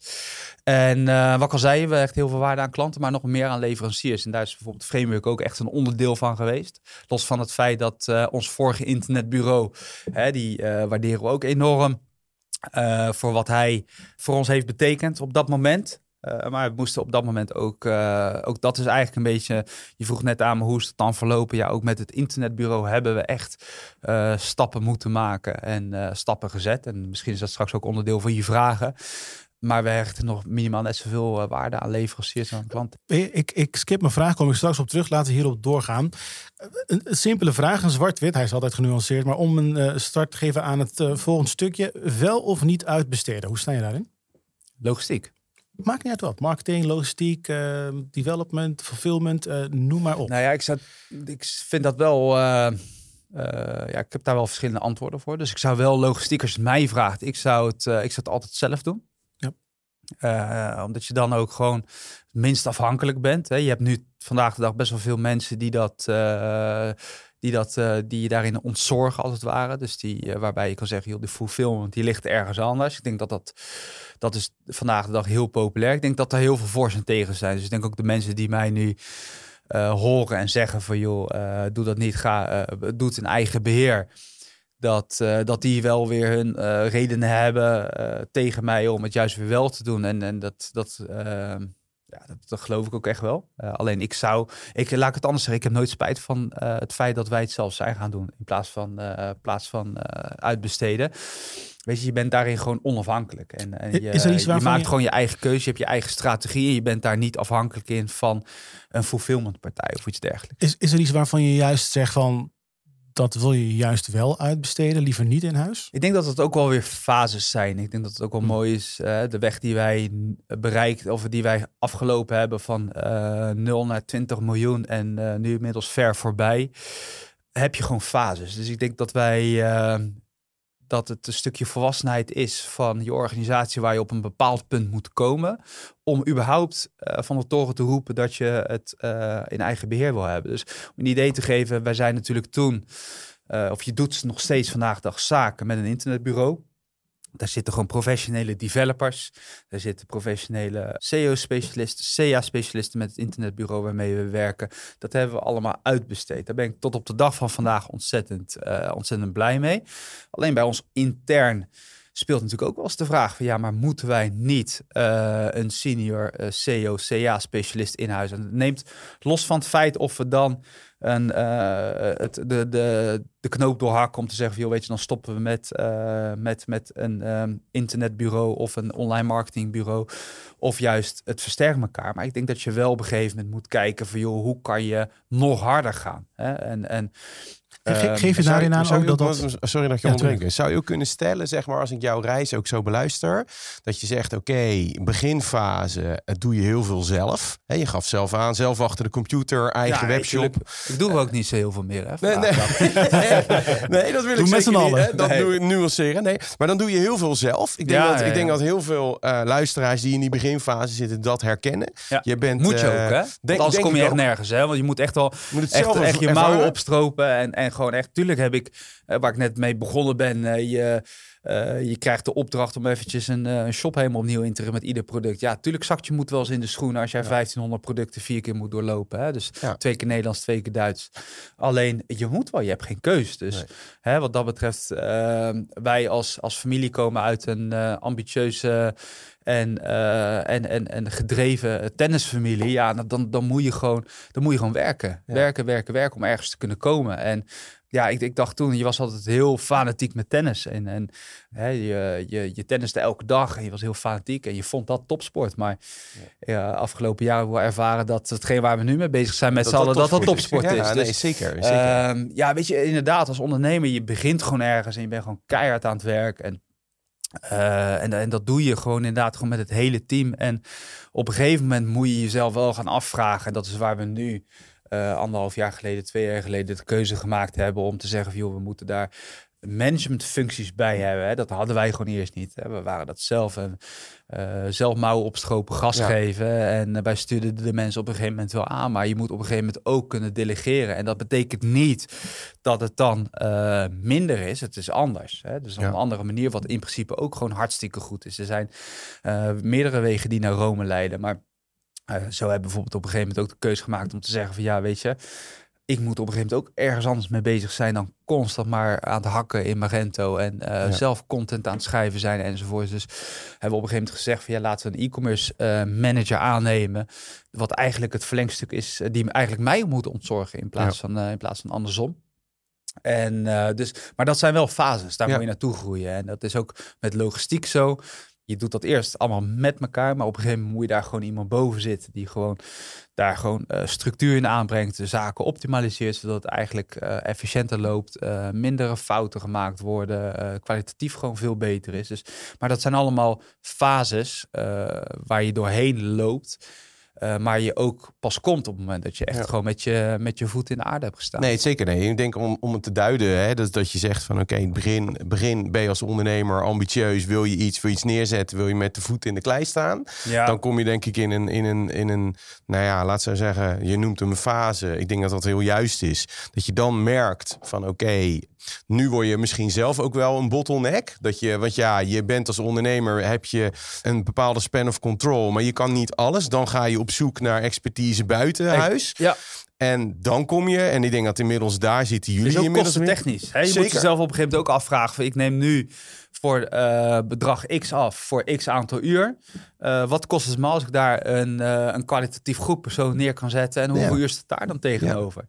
En uh, wat ik al zei, we echt heel veel waarde aan klanten, maar nog meer aan leveranciers. En daar is bijvoorbeeld Framework ook echt een onderdeel van geweest. Los van het feit dat ons vorige internetbureau, hè, die waarderen we ook enorm. voor wat hij voor ons heeft betekend op dat moment. Uh, maar we moesten op dat moment ook, uh, ook dat is eigenlijk een beetje, je vroeg net aan me hoe is het dan verlopen? Ja, ook met het internetbureau hebben we echt uh, stappen moeten maken en stappen gezet. En misschien is dat straks ook onderdeel van je vragen. Maar we hechten nog minimaal net zoveel waarde aan leveranciers aan klanten. Ik, ik skip mijn vraag, kom ik straks op terug. Laten we hierop doorgaan. Een, een simpele vraag, een zwart-wit. Hij is altijd genuanceerd. Maar om een start te geven aan het volgende stukje. Wel of niet uitbesteden? Hoe sta je daarin? Logistiek. Maakt niet uit wat. Marketing, logistiek, uh, development, fulfillment, uh, noem maar op. Nou ja, ik, zou, ik vind dat wel... Uh, ja, ik heb daar wel verschillende antwoorden voor. Dus ik zou wel logistiek, als je het mij vraagt, ik zou het, ik zou het altijd zelf doen. Ja. omdat je dan ook gewoon minst afhankelijk bent. Hè. Je hebt nu vandaag de dag best wel veel mensen die dat die, dat, uh, die je daarin ontzorgen, als het ware. Dus die, uh, waarbij je kan zeggen, joh, de fulfillment die ligt ergens anders. Ik denk dat dat, dat is vandaag de dag heel populair. Ik denk dat er heel veel voor's en tegen zijn. Dus ik denk ook de mensen die mij nu uh, horen en zeggen van, joh, doe dat niet, ga, doe het in eigen beheer. Dat, dat die wel weer hun redenen hebben tegen mij om het juist weer wel te doen. En, en dat, dat ja, dat, dat, geloof ik ook echt wel. Uh, alleen ik zou, ik laat het anders zeggen, ik heb nooit spijt van uh, het feit dat wij het zelf zijn gaan doen in plaats van, uh, plaats van uitbesteden. Weet je, je bent daarin gewoon onafhankelijk. En, en je, je maakt je... gewoon je eigen keuze, je hebt je eigen strategie en je bent daar niet afhankelijk in van een fulfillmentpartij of iets dergelijks. Is, is er iets waarvan je juist zegt van dat wil je juist wel uitbesteden, liever niet in huis? Ik denk dat het ook wel weer fases zijn. Ik denk dat het ook wel hm. mooi is, uh, de weg die wij bereikt, of die wij afgelopen hebben van uh, eh, 0 naar 20 miljoen en uh, nu inmiddels ver voorbij, heb je gewoon fases. Dus ik denk dat wij dat het een stukje volwassenheid is van je organisatie waar je op een bepaald punt moet komen om überhaupt uh, van de toren te roepen dat je het uh, in eigen beheer wil hebben. Dus om een idee te geven, wij zijn natuurlijk toen, uh, of je doet nog steeds vandaag dag zaken met een internetbureau. Daar zitten gewoon professionele developers. Daar zitten professionele SEO-specialisten, CA-specialisten met het internetbureau waarmee we werken. Dat hebben we allemaal uitbesteed. Daar ben ik tot op de dag van vandaag ontzettend, uh, ontzettend blij mee. Alleen bij ons intern speelt natuurlijk ook wel eens de vraag van ja, maar moeten wij niet uh, een senior uh, CEO, CA-specialist in huis? En het neemt los van het feit of we dan een, uh, het, de, de, de knoop doorhakken om te zeggen, joh, weet je, dan stoppen we met, met, met een um, internetbureau of een online marketingbureau. Of juist het versterkt elkaar. Maar ik denk dat je wel op een gegeven moment moet kijken van joh, hoe kan je nog harder gaan? Hè? En, en Ge geef je daarin aan ook dat, dat... Sorry dat je ja. Zou je ook kunnen stellen, zeg maar, als ik jouw reis ook zo beluister, dat je zegt, oké, okay, beginfase, het doe je heel veel zelf. He, je gaf zelf aan, zelf achter de computer, eigen ja, webshop. Ik, ik doe ook niet zo heel veel meer. Hè, nee, nee. nee, dat wil doe ik met z'n allen. Dat nee. doe ik nuanceren. Nee, maar dan doe je heel veel zelf. Ik denk, ja, dat, ik denk dat heel veel uh, luisteraars die in die beginfase zitten dat herkennen. Je bent, moet je uh, ook, hè? Denk, Want anders kom je echt nergens, hè? Want je moet echt wel moet het echt, zelf echt je mouwen opstropen en, en gewoon echt, tuurlijk heb ik, uh, waar ik net mee begonnen ben, uh, je, uh, je krijgt de opdracht om eventjes een, een, shop helemaal opnieuw in te richten met ieder product. Ja, tuurlijk zakt je moet wel eens in de schoenen als jij ja. 1500 producten vier keer moet doorlopen. Hè? Dus ja. twee keer Nederlands, twee keer Duits. Alleen, je moet wel, je hebt geen keus. Dus nee. hè, wat dat betreft, wij als, als familie komen uit een ambitieuze en, uh, en, en, en gedreven tennisfamilie, ja, dan, dan, moet je gewoon, dan moet je gewoon werken. Ja. Werken, werken, werken om ergens te kunnen komen. En ja, ik, ik dacht toen, je was altijd heel fanatiek met tennis. En, en hè, je, je, je tenniste elke dag en je was heel fanatiek en je vond dat topsport. Maar ja. afgelopen jaar hebben we ervaren dat hetgeen waar we nu mee bezig zijn met z'n allen, dat dat topsport is. Ja, dus, nee, zeker. zeker. Uh, ja, weet je, inderdaad, als ondernemer, je begint gewoon ergens en je bent gewoon keihard aan het werk. En uh, en, en, dat doe je gewoon inderdaad gewoon met het hele team. En op een gegeven moment moet je jezelf wel gaan afvragen. En dat is waar we nu uh, anderhalf jaar geleden, twee jaar geleden de keuze gemaakt hebben om te zeggen: van, joh, we moeten daar managementfuncties bij hebben. Hè. Dat hadden wij gewoon eerst niet. Hè. We waren dat zelf. En, uh, zelf mouwen opstropen, gas ja. geven. En uh, wij stuurden de mensen op een gegeven moment wel aan. Maar je moet op een gegeven moment ook kunnen delegeren. En dat betekent niet dat het dan uh, minder is. Het is anders. Hè. Dus op ja. een andere manier, wat in principe ook gewoon hartstikke goed is. Er zijn meerdere wegen die naar Rome leiden. Maar zo hebben we bijvoorbeeld op een gegeven moment ook de keuze gemaakt om te zeggen van ja, weet je ik moet op een gegeven moment ook ergens anders mee bezig zijn dan constant maar aan het hakken in Magento en uh, zelf content aan het schrijven zijn enzovoort. Dus hebben we op een gegeven moment gezegd van ja, laten we een e-commerce uh, manager aannemen, wat eigenlijk het verlengstuk is uh, die eigenlijk mij moet ontzorgen in plaats van in plaats van andersom. En dus, maar dat zijn wel fases, daar moet je naartoe groeien. En dat is ook met logistiek zo je doet dat eerst allemaal met elkaar, maar op een gegeven moment moet je daar gewoon iemand boven zitten die gewoon daar gewoon uh, structuur in aanbrengt, de zaken optimaliseert, zodat het eigenlijk uh, efficiënter loopt, uh, mindere fouten gemaakt worden, kwalitatief gewoon veel beter is. Dus, maar dat zijn allemaal fases waar je doorheen loopt. Uh, maar je ook pas komt op het moment dat je echt gewoon met je, met je voet in de aarde hebt gestaan. Nee, zeker nee. Ik denk om, om het te duiden, hè, dat, dat je zegt van oké, begin, begin ben je als ondernemer ambitieus, wil je iets, wil je iets neerzetten, wil je met de voet in de klei staan. Ja. Dan kom je denk ik in een, in een, in een, nou ja, laat zo zeggen, je noemt hem een fase. Ik denk dat dat heel juist is. Dat je dan merkt van oké, nu word je misschien zelf ook wel een bottleneck. Dat je, want ja, je bent als ondernemer, heb je een bepaalde span of control, maar je kan niet alles. Dan ga je op zoek naar expertise buiten huis. Ja. En dan kom je, en ik denk dat inmiddels daar zitten jullie is inmiddels technisch. Je moet jezelf op een gegeven moment ook afvragen: ik neem nu voor uh, bedrag X af voor X aantal uur. Uh, wat kost het me als ik daar een, uh, een kwalitatief goed persoon neer kan zetten? En hoeveel uur staat daar dan tegenover?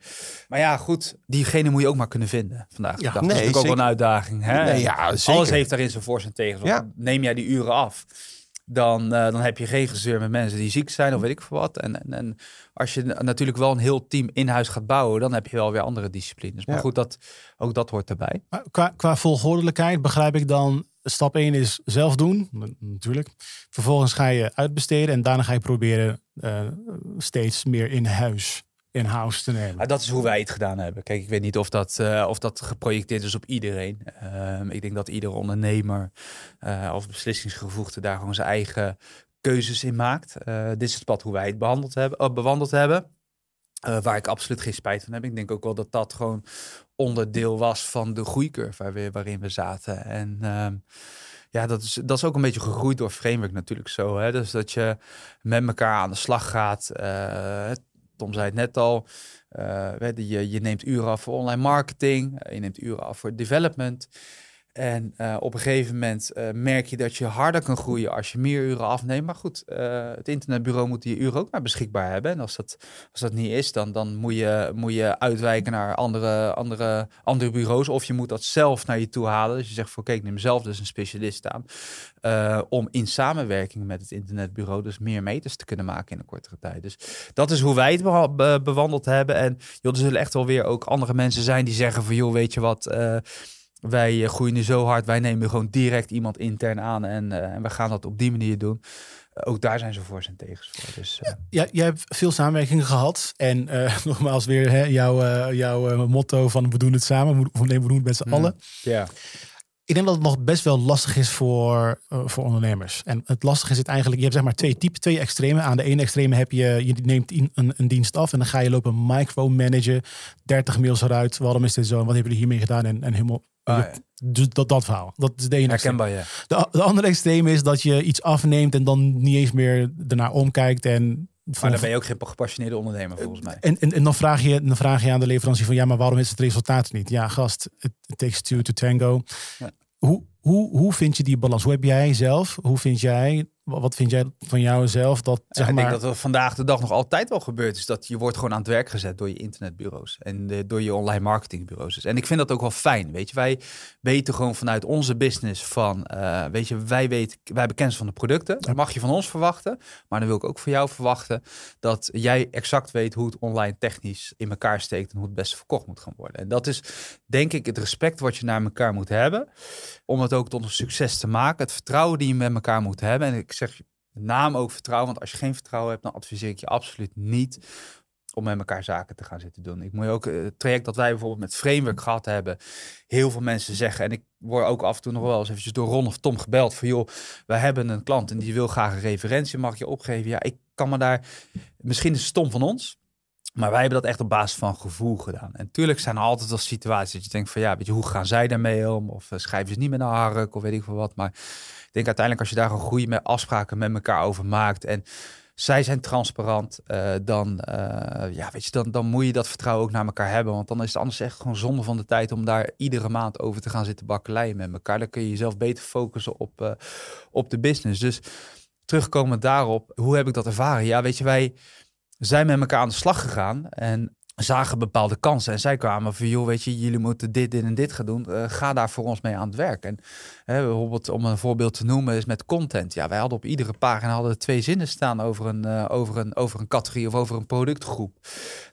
Maar ja, goed, diegene moet je ook maar kunnen vinden vandaag. Ja, dat is ook wel een uitdaging. Hè? Nee, ja, Alles heeft daarin zijn voor zijn tegen. Ja. Neem jij die uren af? Dan, uh, dan heb je geen gezeur met mensen die ziek zijn of weet ik veel wat. En, en, en, als je natuurlijk wel een heel team in huis gaat bouwen, dan heb je wel weer andere disciplines. Maar goed, dat, ook dat hoort erbij. Qua, qua volgordelijkheid begrijp ik dan, stap 1 is zelf doen, natuurlijk. Vervolgens ga je uitbesteden en daarna ga je proberen uh, steeds meer in huis in-house te nemen. Dat is hoe wij het gedaan hebben. Kijk, ik weet niet of dat, uh, of dat geprojecteerd is op iedereen. Uh, ik denk dat ieder ondernemer of beslissingsgevoegde daar gewoon zijn eigen keuzes in maakt. Eh, dit is het pad hoe wij het behandeld hebben, bewandeld hebben. waar ik absoluut geen spijt van heb. Ik denk ook wel dat dat gewoon onderdeel was van de groeicurve waarin we zaten. En ehm, ja, dat is, dat is ook een beetje gegroeid door framework natuurlijk zo. Hè? Dus dat je met elkaar aan de slag gaat. Tom zei het net al. Uh, je, je neemt uren af voor online marketing. je neemt uren af voor development. En uh, op een gegeven moment uh, merk je dat je harder kan groeien als je meer uren afneemt. Maar goed, uh, het internetbureau moet die uren ook maar beschikbaar hebben. En als dat, als dat niet is, dan, dan moet, je, moet je uitwijken naar andere, andere, andere bureaus. Of je moet dat zelf naar je toe halen. Dus je zegt oké, ik neem zelf dus een specialist aan. om in samenwerking met het internetbureau dus meer meters te kunnen maken in een kortere tijd. Dus dat is hoe wij het bewandeld hebben. En joh, er zullen echt wel weer ook andere mensen zijn die zeggen van joh, weet je wat wij eh, groeien nu zo hard, wij nemen gewoon direct iemand intern aan en, uh, en we gaan dat op die manier doen. Uh, ook daar zijn ze voor zijn tegens voor. Dus, uh... ja, jij hebt veel samenwerking gehad. En nogmaals weer hè, jouw, jouw motto van we doen het samen, we, we doen het met z'n mm. allen. Ja. Ik denk dat het nog best wel lastig is voor, voor ondernemers. En het lastige is het eigenlijk, je hebt zeg maar twee typen, twee extremen. Aan de ene extreme heb je, je neemt een, een dienst af en dan ga je lopen micromanagen, 30 mails eruit. Waarom is dit zo en wat hebben jullie hiermee gedaan? En, en helemaal Ah, dus dat, dat verhaal. Dat is de ene Herkenbaar, ja. De, de andere extreem is dat je iets afneemt en dan niet eens meer ernaar omkijkt. En maar dan ben je ook geen gepassioneerde ondernemer volgens mij. En, en, en dan, vraag je, dan vraag je aan de leverancier van ja, maar waarom is het resultaat niet? Ja, gast, it, takes two to tango. Ja. Hoe, hoe, hoe vind je die balans? Hoe heb jij zelf, hoe vind jij wat vind jij van jouzelf? Dat, zeg ik denk dat er vandaag de dag nog altijd wel gebeurt. Is dat je wordt gewoon aan het werk gezet door je internetbureaus. En de, door je online marketingbureaus. En ik vind dat ook wel fijn. Weet je, wij weten gewoon vanuit onze business van... Uh, weet je, wij, weten, wij hebben kennis van de producten. Dat mag je van ons verwachten. Maar dan wil ik ook van jou verwachten... dat jij exact weet hoe het online technisch in elkaar steekt... en hoe het beste verkocht moet gaan worden. En dat is denk ik het respect wat je naar elkaar moet hebben... om het ook tot een succes te maken. Het vertrouwen die je met elkaar moet hebben. En ik zeg name ook vertrouwen. Want als je geen vertrouwen hebt, dan adviseer ik je absoluut niet om met elkaar zaken te gaan zitten doen. Ik moet ook het traject dat wij bijvoorbeeld met Framework gehad hebben, heel veel mensen zeggen, en ik word ook af en toe nog wel eens eventjes door Ron of Tom gebeld van joh, we hebben een klant en die wil graag een referentie, mag je opgeven? Ja, ik kan me daar, misschien is het stom van ons, maar wij hebben dat echt op basis van gevoel gedaan. En natuurlijk zijn er altijd wel situaties dat je denkt van ja, weet je, hoe gaan zij daarmee om? Of uh, schrijven ze niet met een hark of weet ik veel wat. Maar ik denk uiteindelijk als je daar een goede afspraken met elkaar over maakt en zij zijn transparant, uh, dan, uh, ja, weet je, dan, dan moet je dat vertrouwen ook naar elkaar hebben. Want dan is het anders echt gewoon zonde van de tijd om daar iedere maand over te gaan zitten bakkeleien met elkaar. Dan kun je jezelf beter focussen op, op de business. Dus terugkomend daarop, hoe heb ik dat ervaren? Ja, weet je, wij zijn met elkaar aan de slag gegaan. En zagen bepaalde kansen. En zij kwamen van, joh, weet je, jullie moeten dit, dit en dit gaan doen. Uh, ga daar voor ons mee aan het werk. En hè, bijvoorbeeld, om een voorbeeld te noemen, is met content. Ja, wij hadden op iedere pagina hadden twee zinnen staan over een, uh, over, een, over een categorie of over een productgroep.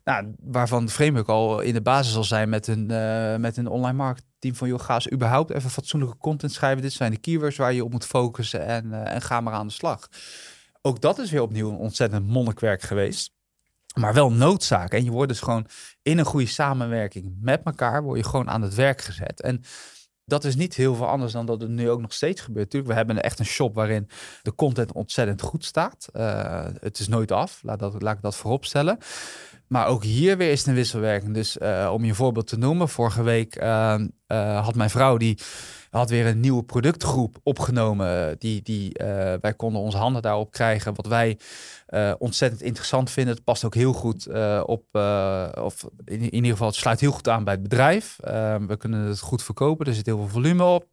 Nou, waarvan de framework al in de basis zal zijn met een, uh, met een online marketing van, joh, ga eens überhaupt even fatsoenlijke content schrijven. Dit zijn de keywords waar je op moet focussen en, en ga maar aan de slag. Ook dat is weer opnieuw een ontzettend monnikwerk geweest maar wel noodzaak. En je wordt dus gewoon in een goede samenwerking met elkaar, word je gewoon aan het werk gezet. En dat is niet heel veel anders dan dat het nu ook nog steeds gebeurt. Natuurlijk, we hebben echt een shop waarin de content ontzettend goed staat. Uh, het is nooit af, laat, dat, laat ik dat voorop stellen. Maar ook hier weer is het een wisselwerking. Dus uh, om je een voorbeeld te noemen, vorige week uh, had mijn vrouw die had weer een nieuwe productgroep opgenomen. Die, die, wij konden onze handen daarop krijgen. Wat wij uh, ontzettend interessant vinden. Het past ook heel goed op, of in, in, ieder geval, het sluit heel goed aan bij het bedrijf. we kunnen het goed verkopen, er zit heel veel volume op.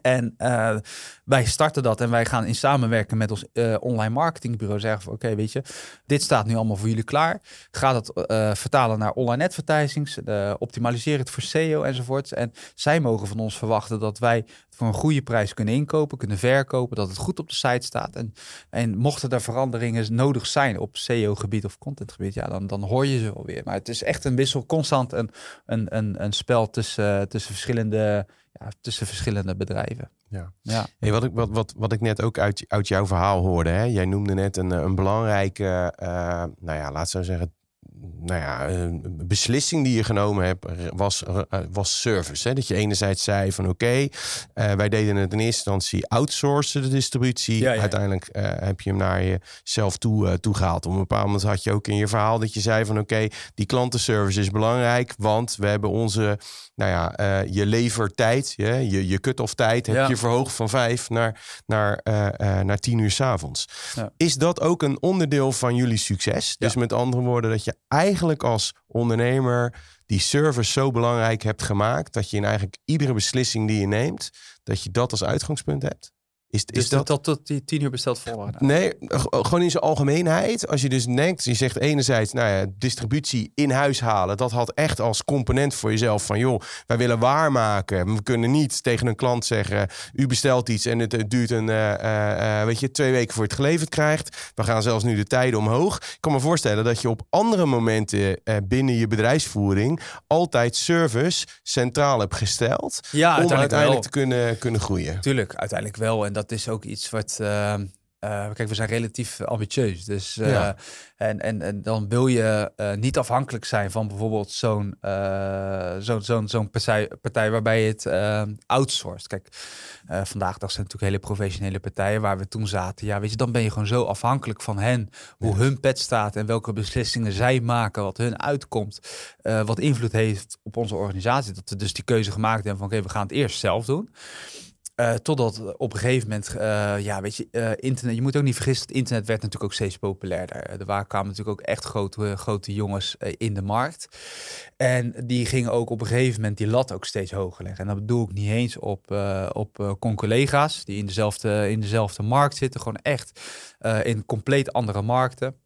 En uh, wij starten dat en wij gaan in samenwerken met ons uh, online marketingbureau zeggen van oké, weet je, dit staat nu allemaal voor jullie klaar. Ga dat uh, vertalen naar online advertisings, optimaliseer het voor SEO enzovoort. En zij mogen van ons verwachten dat wij voor een goede prijs kunnen inkopen, kunnen verkopen, dat het goed op de site staat. En, en mochten er veranderingen nodig zijn op SEO-gebied of contentgebied, ja, dan, dan hoor je ze wel weer. Maar het is echt een wissel, constant een, een, een, een spel tussen, tussen verschillende ja, tussen verschillende bedrijven. Ja. ja. Hey, wat, ik, wat, wat, wat ik net ook uit, uit jouw verhaal hoorde, hè? jij noemde net een, een belangrijke, uh, nou ja, laat zo zeggen, nou ja, een beslissing die je genomen hebt was, eh, was service. Hè? Dat je enerzijds zei van oké, okay, uh, wij deden het in eerste instantie outsourcen de distributie. Ja, ja. Uiteindelijk uh, heb je hem naar jezelf toe, uh, toegehaald. Op een bepaald moment had je ook in je verhaal dat je zei van oké, okay, die klantenservice is belangrijk, want we hebben onze, nou ja, je levertijd, je, je, je cut-off tijd heb je verhoogd van vijf naar, naar, naar tien uur s avonds. Is dat ook een onderdeel van jullie succes? Dus met andere woorden, dat je eigenlijk als ondernemer die service zo belangrijk hebt gemaakt dat je in eigenlijk iedere beslissing die je neemt, dat je dat als uitgangspunt hebt? Is, is dus dat, dat tot die tien uur besteld volwaarde? Nee, gewoon in zijn algemeenheid. Als je dus denkt, je zegt enerzijds, nou ja, distributie in huis halen. Dat had echt als component voor jezelf van, joh, wij willen waarmaken. We kunnen niet tegen een klant zeggen, u bestelt iets en het, duurt een, uh, uh, weet je, twee weken voor het geleverd krijgt. We gaan zelfs nu de tijden omhoog. Ik kan me voorstellen dat je op andere momenten binnen je bedrijfsvoering altijd service centraal hebt gesteld. Ja, om uiteindelijk te kunnen, kunnen groeien. Tuurlijk, uiteindelijk wel. En dat dat is ook iets wat. Uh, uh, kijk, we zijn relatief ambitieus. Dus, uh, ja. en, en, en dan wil je uh, niet afhankelijk zijn van bijvoorbeeld zo'n zo'n zo'n zo'n partij, partij waarbij je het outsourced. Kijk, vandaag dag zijn natuurlijk hele professionele partijen waar we toen zaten. Ja, weet je, dan ben je gewoon zo afhankelijk van hen. Hoe hun pet staat en welke beslissingen zij maken, wat hun uitkomt. wat invloed heeft op onze organisatie. Dat we dus die keuze gemaakt hebben van oké, okay, we gaan het eerst zelf doen. Uh, totdat op een gegeven moment, uh, ja, weet je, uh, internet. Je moet ook niet vergissen, het internet werd natuurlijk ook steeds populairder. Er waren, kwamen natuurlijk ook echt grote, grote jongens in de markt. En die gingen ook op een gegeven moment die lat ook steeds hoger leggen. En dat bedoel ik niet eens op, op collega's die in dezelfde, in dezelfde markt zitten. Gewoon echt in compleet andere markten.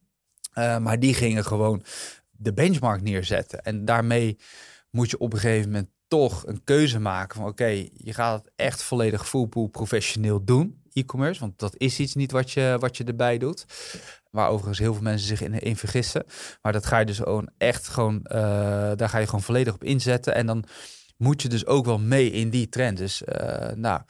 maar die gingen gewoon de benchmark neerzetten. En daarmee moet je op een gegeven moment toch een keuze maken van oké, je gaat het echt volledig fullpool professioneel doen, e-commerce, want dat is iets niet wat je, wat je erbij doet. Waar overigens heel veel mensen zich in, in vergissen. Maar dat ga je dus gewoon echt gewoon, uh, daar ga je gewoon volledig op inzetten. En dan moet je dus ook wel mee in die trend. Dus uh, nou,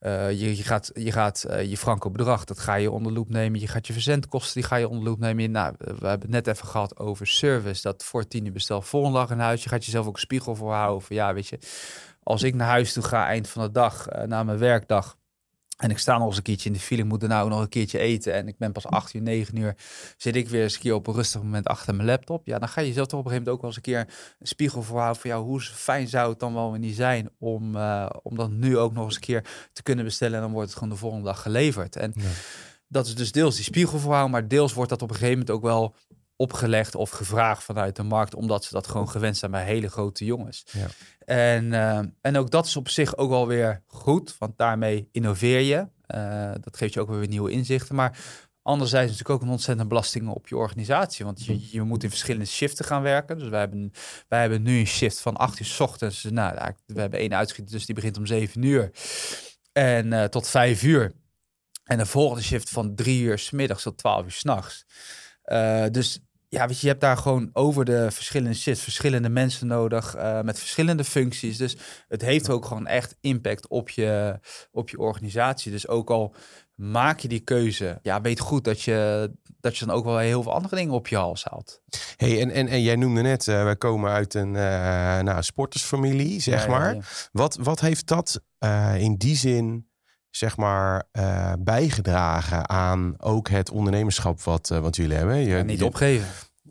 uh, je, gaat, je, gaat uh, je franco bedrag, dat ga je onder loep nemen. Je gaat je verzendkosten, die ga je onder loep nemen. Nou, we hebben het net even gehad over service. Dat voor tien uur bestel volgende dag in huis. Je gaat jezelf ook een spiegel voor houden. Ja, weet je, als ik naar huis toe ga eind van de dag, na mijn werkdag en ik sta nog eens een keertje in de file, ik moet nou nog een keertje eten. En ik ben pas 8 uur, 9 uur. Zit ik weer eens een keer op een rustig moment achter mijn laptop. Ja, dan ga je zelf toch op een gegeven moment ook wel eens een keer een spiegel voorhouden van jou. Hoe fijn zou het dan wel niet zijn om, uh, om dat nu ook nog eens een keer te kunnen bestellen. En dan wordt het gewoon de volgende dag geleverd. En dat is dus deels die spiegelverhaal, maar deels wordt dat op een gegeven moment ook wel opgelegd of gevraagd vanuit de markt, omdat ze dat gewoon gewend zijn bij hele grote jongens. Ja. En, eh, en ook dat is op zich ook wel weer goed, want daarmee innoveer je. Uh, dat geeft je ook weer nieuwe inzichten. Maar anderzijds is natuurlijk ook een ontzettende belasting op je organisatie, want je, je moet in verschillende shiften gaan werken. Dus wij hebben, wij hebben nu een shift van 8 uur s ochtends. Nou, we hebben één uitgeschiet, dus die begint om 7 uur en uh, tot 5 uur. En de volgende shift van 3 uur s middags tot 12 uur s'nachts. Uh, dus ja, weet je, je hebt daar gewoon over de verschillende shifts verschillende mensen nodig uh, met verschillende functies. Dus het heeft ook gewoon echt impact op je, op je organisatie. Dus ook al maak je die keuze, ja, weet goed dat je, dat je dan ook wel heel veel andere dingen op je hals haalt. Hey, en, en, en jij noemde net, uh, wij komen uit een uh, nou, sportersfamilie, zeg ja, maar. Ja, ja. Wat, wat heeft dat in die zin zeg maar, uh, bijgedragen aan ook het ondernemerschap wat, uh, wat jullie hebben. Je, ja, niet opgeven.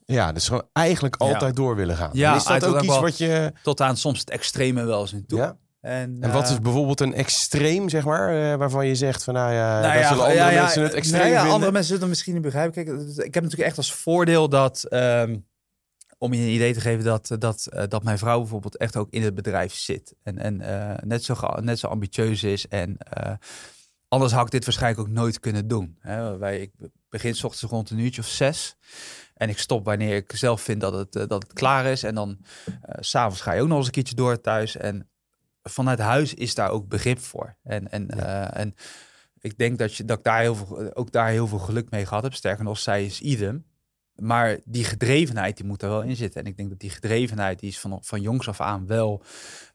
Ja, dus gewoon eigenlijk altijd ja. door willen gaan. Ja, en is dat ook iets wat je... Tot aan soms het extreme wel eens in toe. Ja? En, en, wat is bijvoorbeeld een extreem, zeg maar, waarvan je zegt van nou ja, nou ja zullen andere ja, mensen het extreem nou ja, vinden. Andere mensen zullen het misschien niet begrijpen. Kijk, ik heb natuurlijk echt als voordeel dat, um, om je een idee te geven, dat, dat, uh, dat mijn vrouw bijvoorbeeld echt ook in het bedrijf zit. En, en uh, net, zo, net zo ambitieus is en Anders had ik dit waarschijnlijk ook nooit kunnen doen. Hè. Wij, ik begin s ochtends rond een uurtje of zes. En ik stop wanneer ik zelf vind dat het, dat het klaar is. En dan uh, s'avonds ga je ook nog eens een keertje door thuis. En vanuit huis is daar ook begrip voor. En, en, ja. en ik denk dat, je, dat ik daar heel veel, ook daar heel veel geluk mee gehad heb. Sterker nog, zij is idem. Maar die gedrevenheid die moet er wel in zitten. En ik denk dat die gedrevenheid die is van, van jongs af aan wel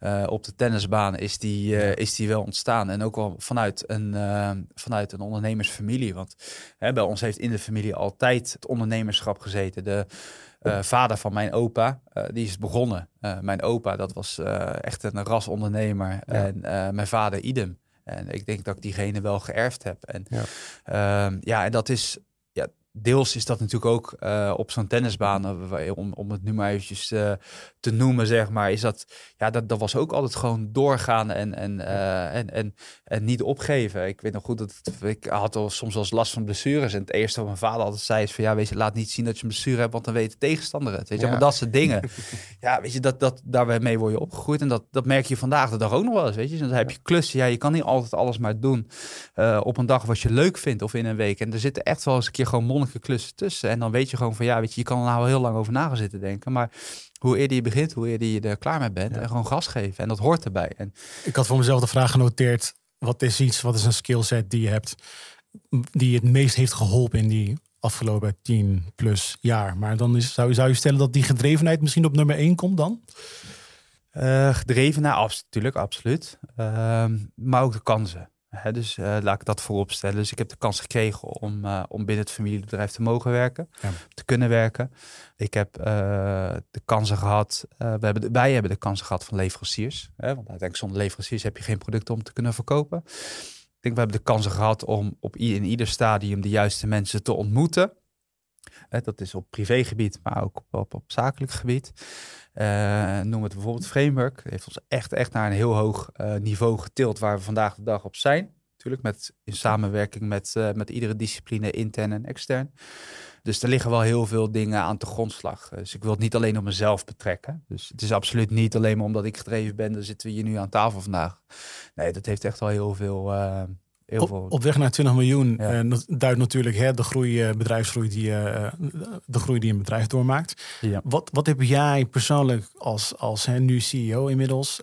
uh, op de tennisbaan is die, uh, is die wel ontstaan. En ook wel vanuit een, uh, vanuit een ondernemersfamilie. Want hè, bij ons heeft in de familie altijd het ondernemerschap gezeten. De vader van mijn opa, die is begonnen. mijn opa, dat was echt een rasondernemer. Ja. En mijn vader idem. En ik denk dat ik diegene wel geërfd heb. En ja, ehm, ja en dat is deels is dat natuurlijk ook uh, op zo'n tennisbaan, uh, om, om het nu maar eventjes uh, te noemen, zeg maar, is dat, ja, dat, dat was ook altijd gewoon doorgaan en, en, en, en, en niet opgeven. Ik weet nog goed dat het, ik had al soms wel eens last van blessures en het eerste wat mijn vader altijd zei is van, ja, weet je, laat niet zien dat je een blessure hebt, want dan weet de tegenstander het, weet je, ja. maar dat soort dingen. ja, weet je, dat, dat, daarmee word je opgegroeid en dat, dat merk je vandaag de dag ook nog wel eens, weet je. Dan heb je klussen, ja, je kan niet altijd alles maar doen op een dag wat je leuk vindt of in een week. En er zitten echt wel eens een keer gewoon klussen tussen. En dan weet je gewoon van ja, weet je, je kan er nou heel lang over na gaan zitten denken. Maar hoe eerder je begint, hoe eerder je er klaar mee bent. Ja. En gewoon gas geven. En dat hoort erbij. En ik had voor mezelf de vraag genoteerd. Wat is iets, wat is een skillset die je hebt, die het meest heeft geholpen in die afgelopen tien plus jaar? Maar dan is, zou, zou je stellen dat die gedrevenheid misschien op nummer één komt dan? Uh, gedrevenheid, abs natuurlijk, absoluut. Uh, maar ook de kansen. He, dus uh, laat ik dat voorop stellen. Dus ik heb de kans gekregen om, uh, om binnen het familiebedrijf te mogen werken, ja. te kunnen werken. Ik heb uh, de kansen gehad, we hebben de, wij hebben de kansen gehad van leveranciers. Hè, want uiteindelijk zonder leveranciers heb je geen producten om te kunnen verkopen. Ik denk we hebben de kansen gehad om op in ieder stadium de juiste mensen te ontmoeten. Dat is op privégebied, maar ook op, op, zakelijk gebied. Uh, noem het bijvoorbeeld Framework. heeft ons echt, echt naar een heel hoog uh, niveau getild waar we vandaag de dag op zijn. Natuurlijk met, in samenwerking met, uh, met iedere discipline, intern en extern. Dus er liggen wel heel veel dingen aan de grondslag. Dus ik wil het niet alleen op mezelf betrekken. Dus het is absoluut niet alleen maar omdat ik gedreven ben, dan zitten we hier nu aan tafel vandaag. Nee, dat heeft echt wel heel veel, Heel op, veel... op, weg naar 20 miljoen ja. uh, dat duidt natuurlijk hè, de groei, uh, bedrijfsgroei die, uh, de groei die een bedrijf doormaakt. Ja. Wat, wat heb jij persoonlijk als, als hè, nu CEO inmiddels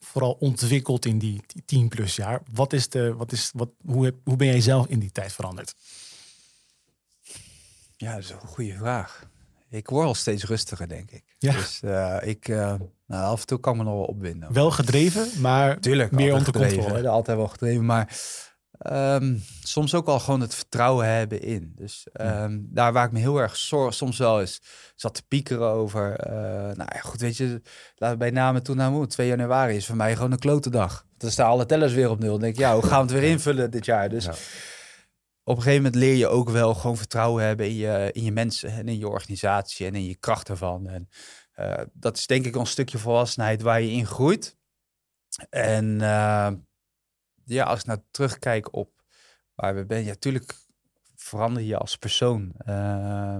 vooral ontwikkeld in die, die 10 plus jaar? Wat is de, wat is, wat, hoe, heb, hoe ben jij zelf in die tijd veranderd? Ja, dat is een goede vraag. Ik word al steeds rustiger, denk ik. Ja. Dus ik, nou, af en toe kan me nog wel opwinden. Wel gedreven, maar Tuurlijk, meer onder gedreven, controle. Altijd wel gedreven, maar Um, soms ook wel gewoon het vertrouwen hebben in. Dus um, daar waar ik me heel erg zorg, soms wel eens zat te piekeren over. Uh, nou ja, goed, weet je, laten we bij name toen naar moet. 2 januari is voor mij gewoon een klote dag. Dan staan alle tellers weer op nul. Dan denk ik, ja, hoe gaan we het weer invullen dit jaar? Dus ja. op een gegeven moment leer je ook wel gewoon vertrouwen hebben in je, in je mensen en in je organisatie en in je kracht ervan. En uh, dat is denk ik een stukje volwassenheid waar je in groeit. En uh, ja, als ik nou terugkijk op waar we ben, ja, natuurlijk verander je als persoon. Uh,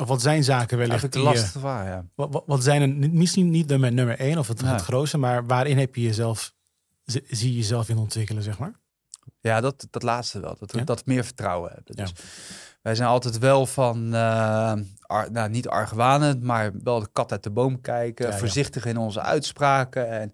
of wat zijn zaken wellicht? Ja, lastig waar, ja. Wat, wat, zijn er, misschien niet nummer, nummer één of het, het grootste, maar waarin heb je jezelf, zie je jezelf in ontwikkelen, zeg maar? Ja, dat, dat laatste wel. Dat we dat meer vertrouwen hebben. Dus wij zijn altijd wel van, uh, nou niet argwanend, maar wel de kat uit de boom kijken. voorzichtig in onze uitspraken. En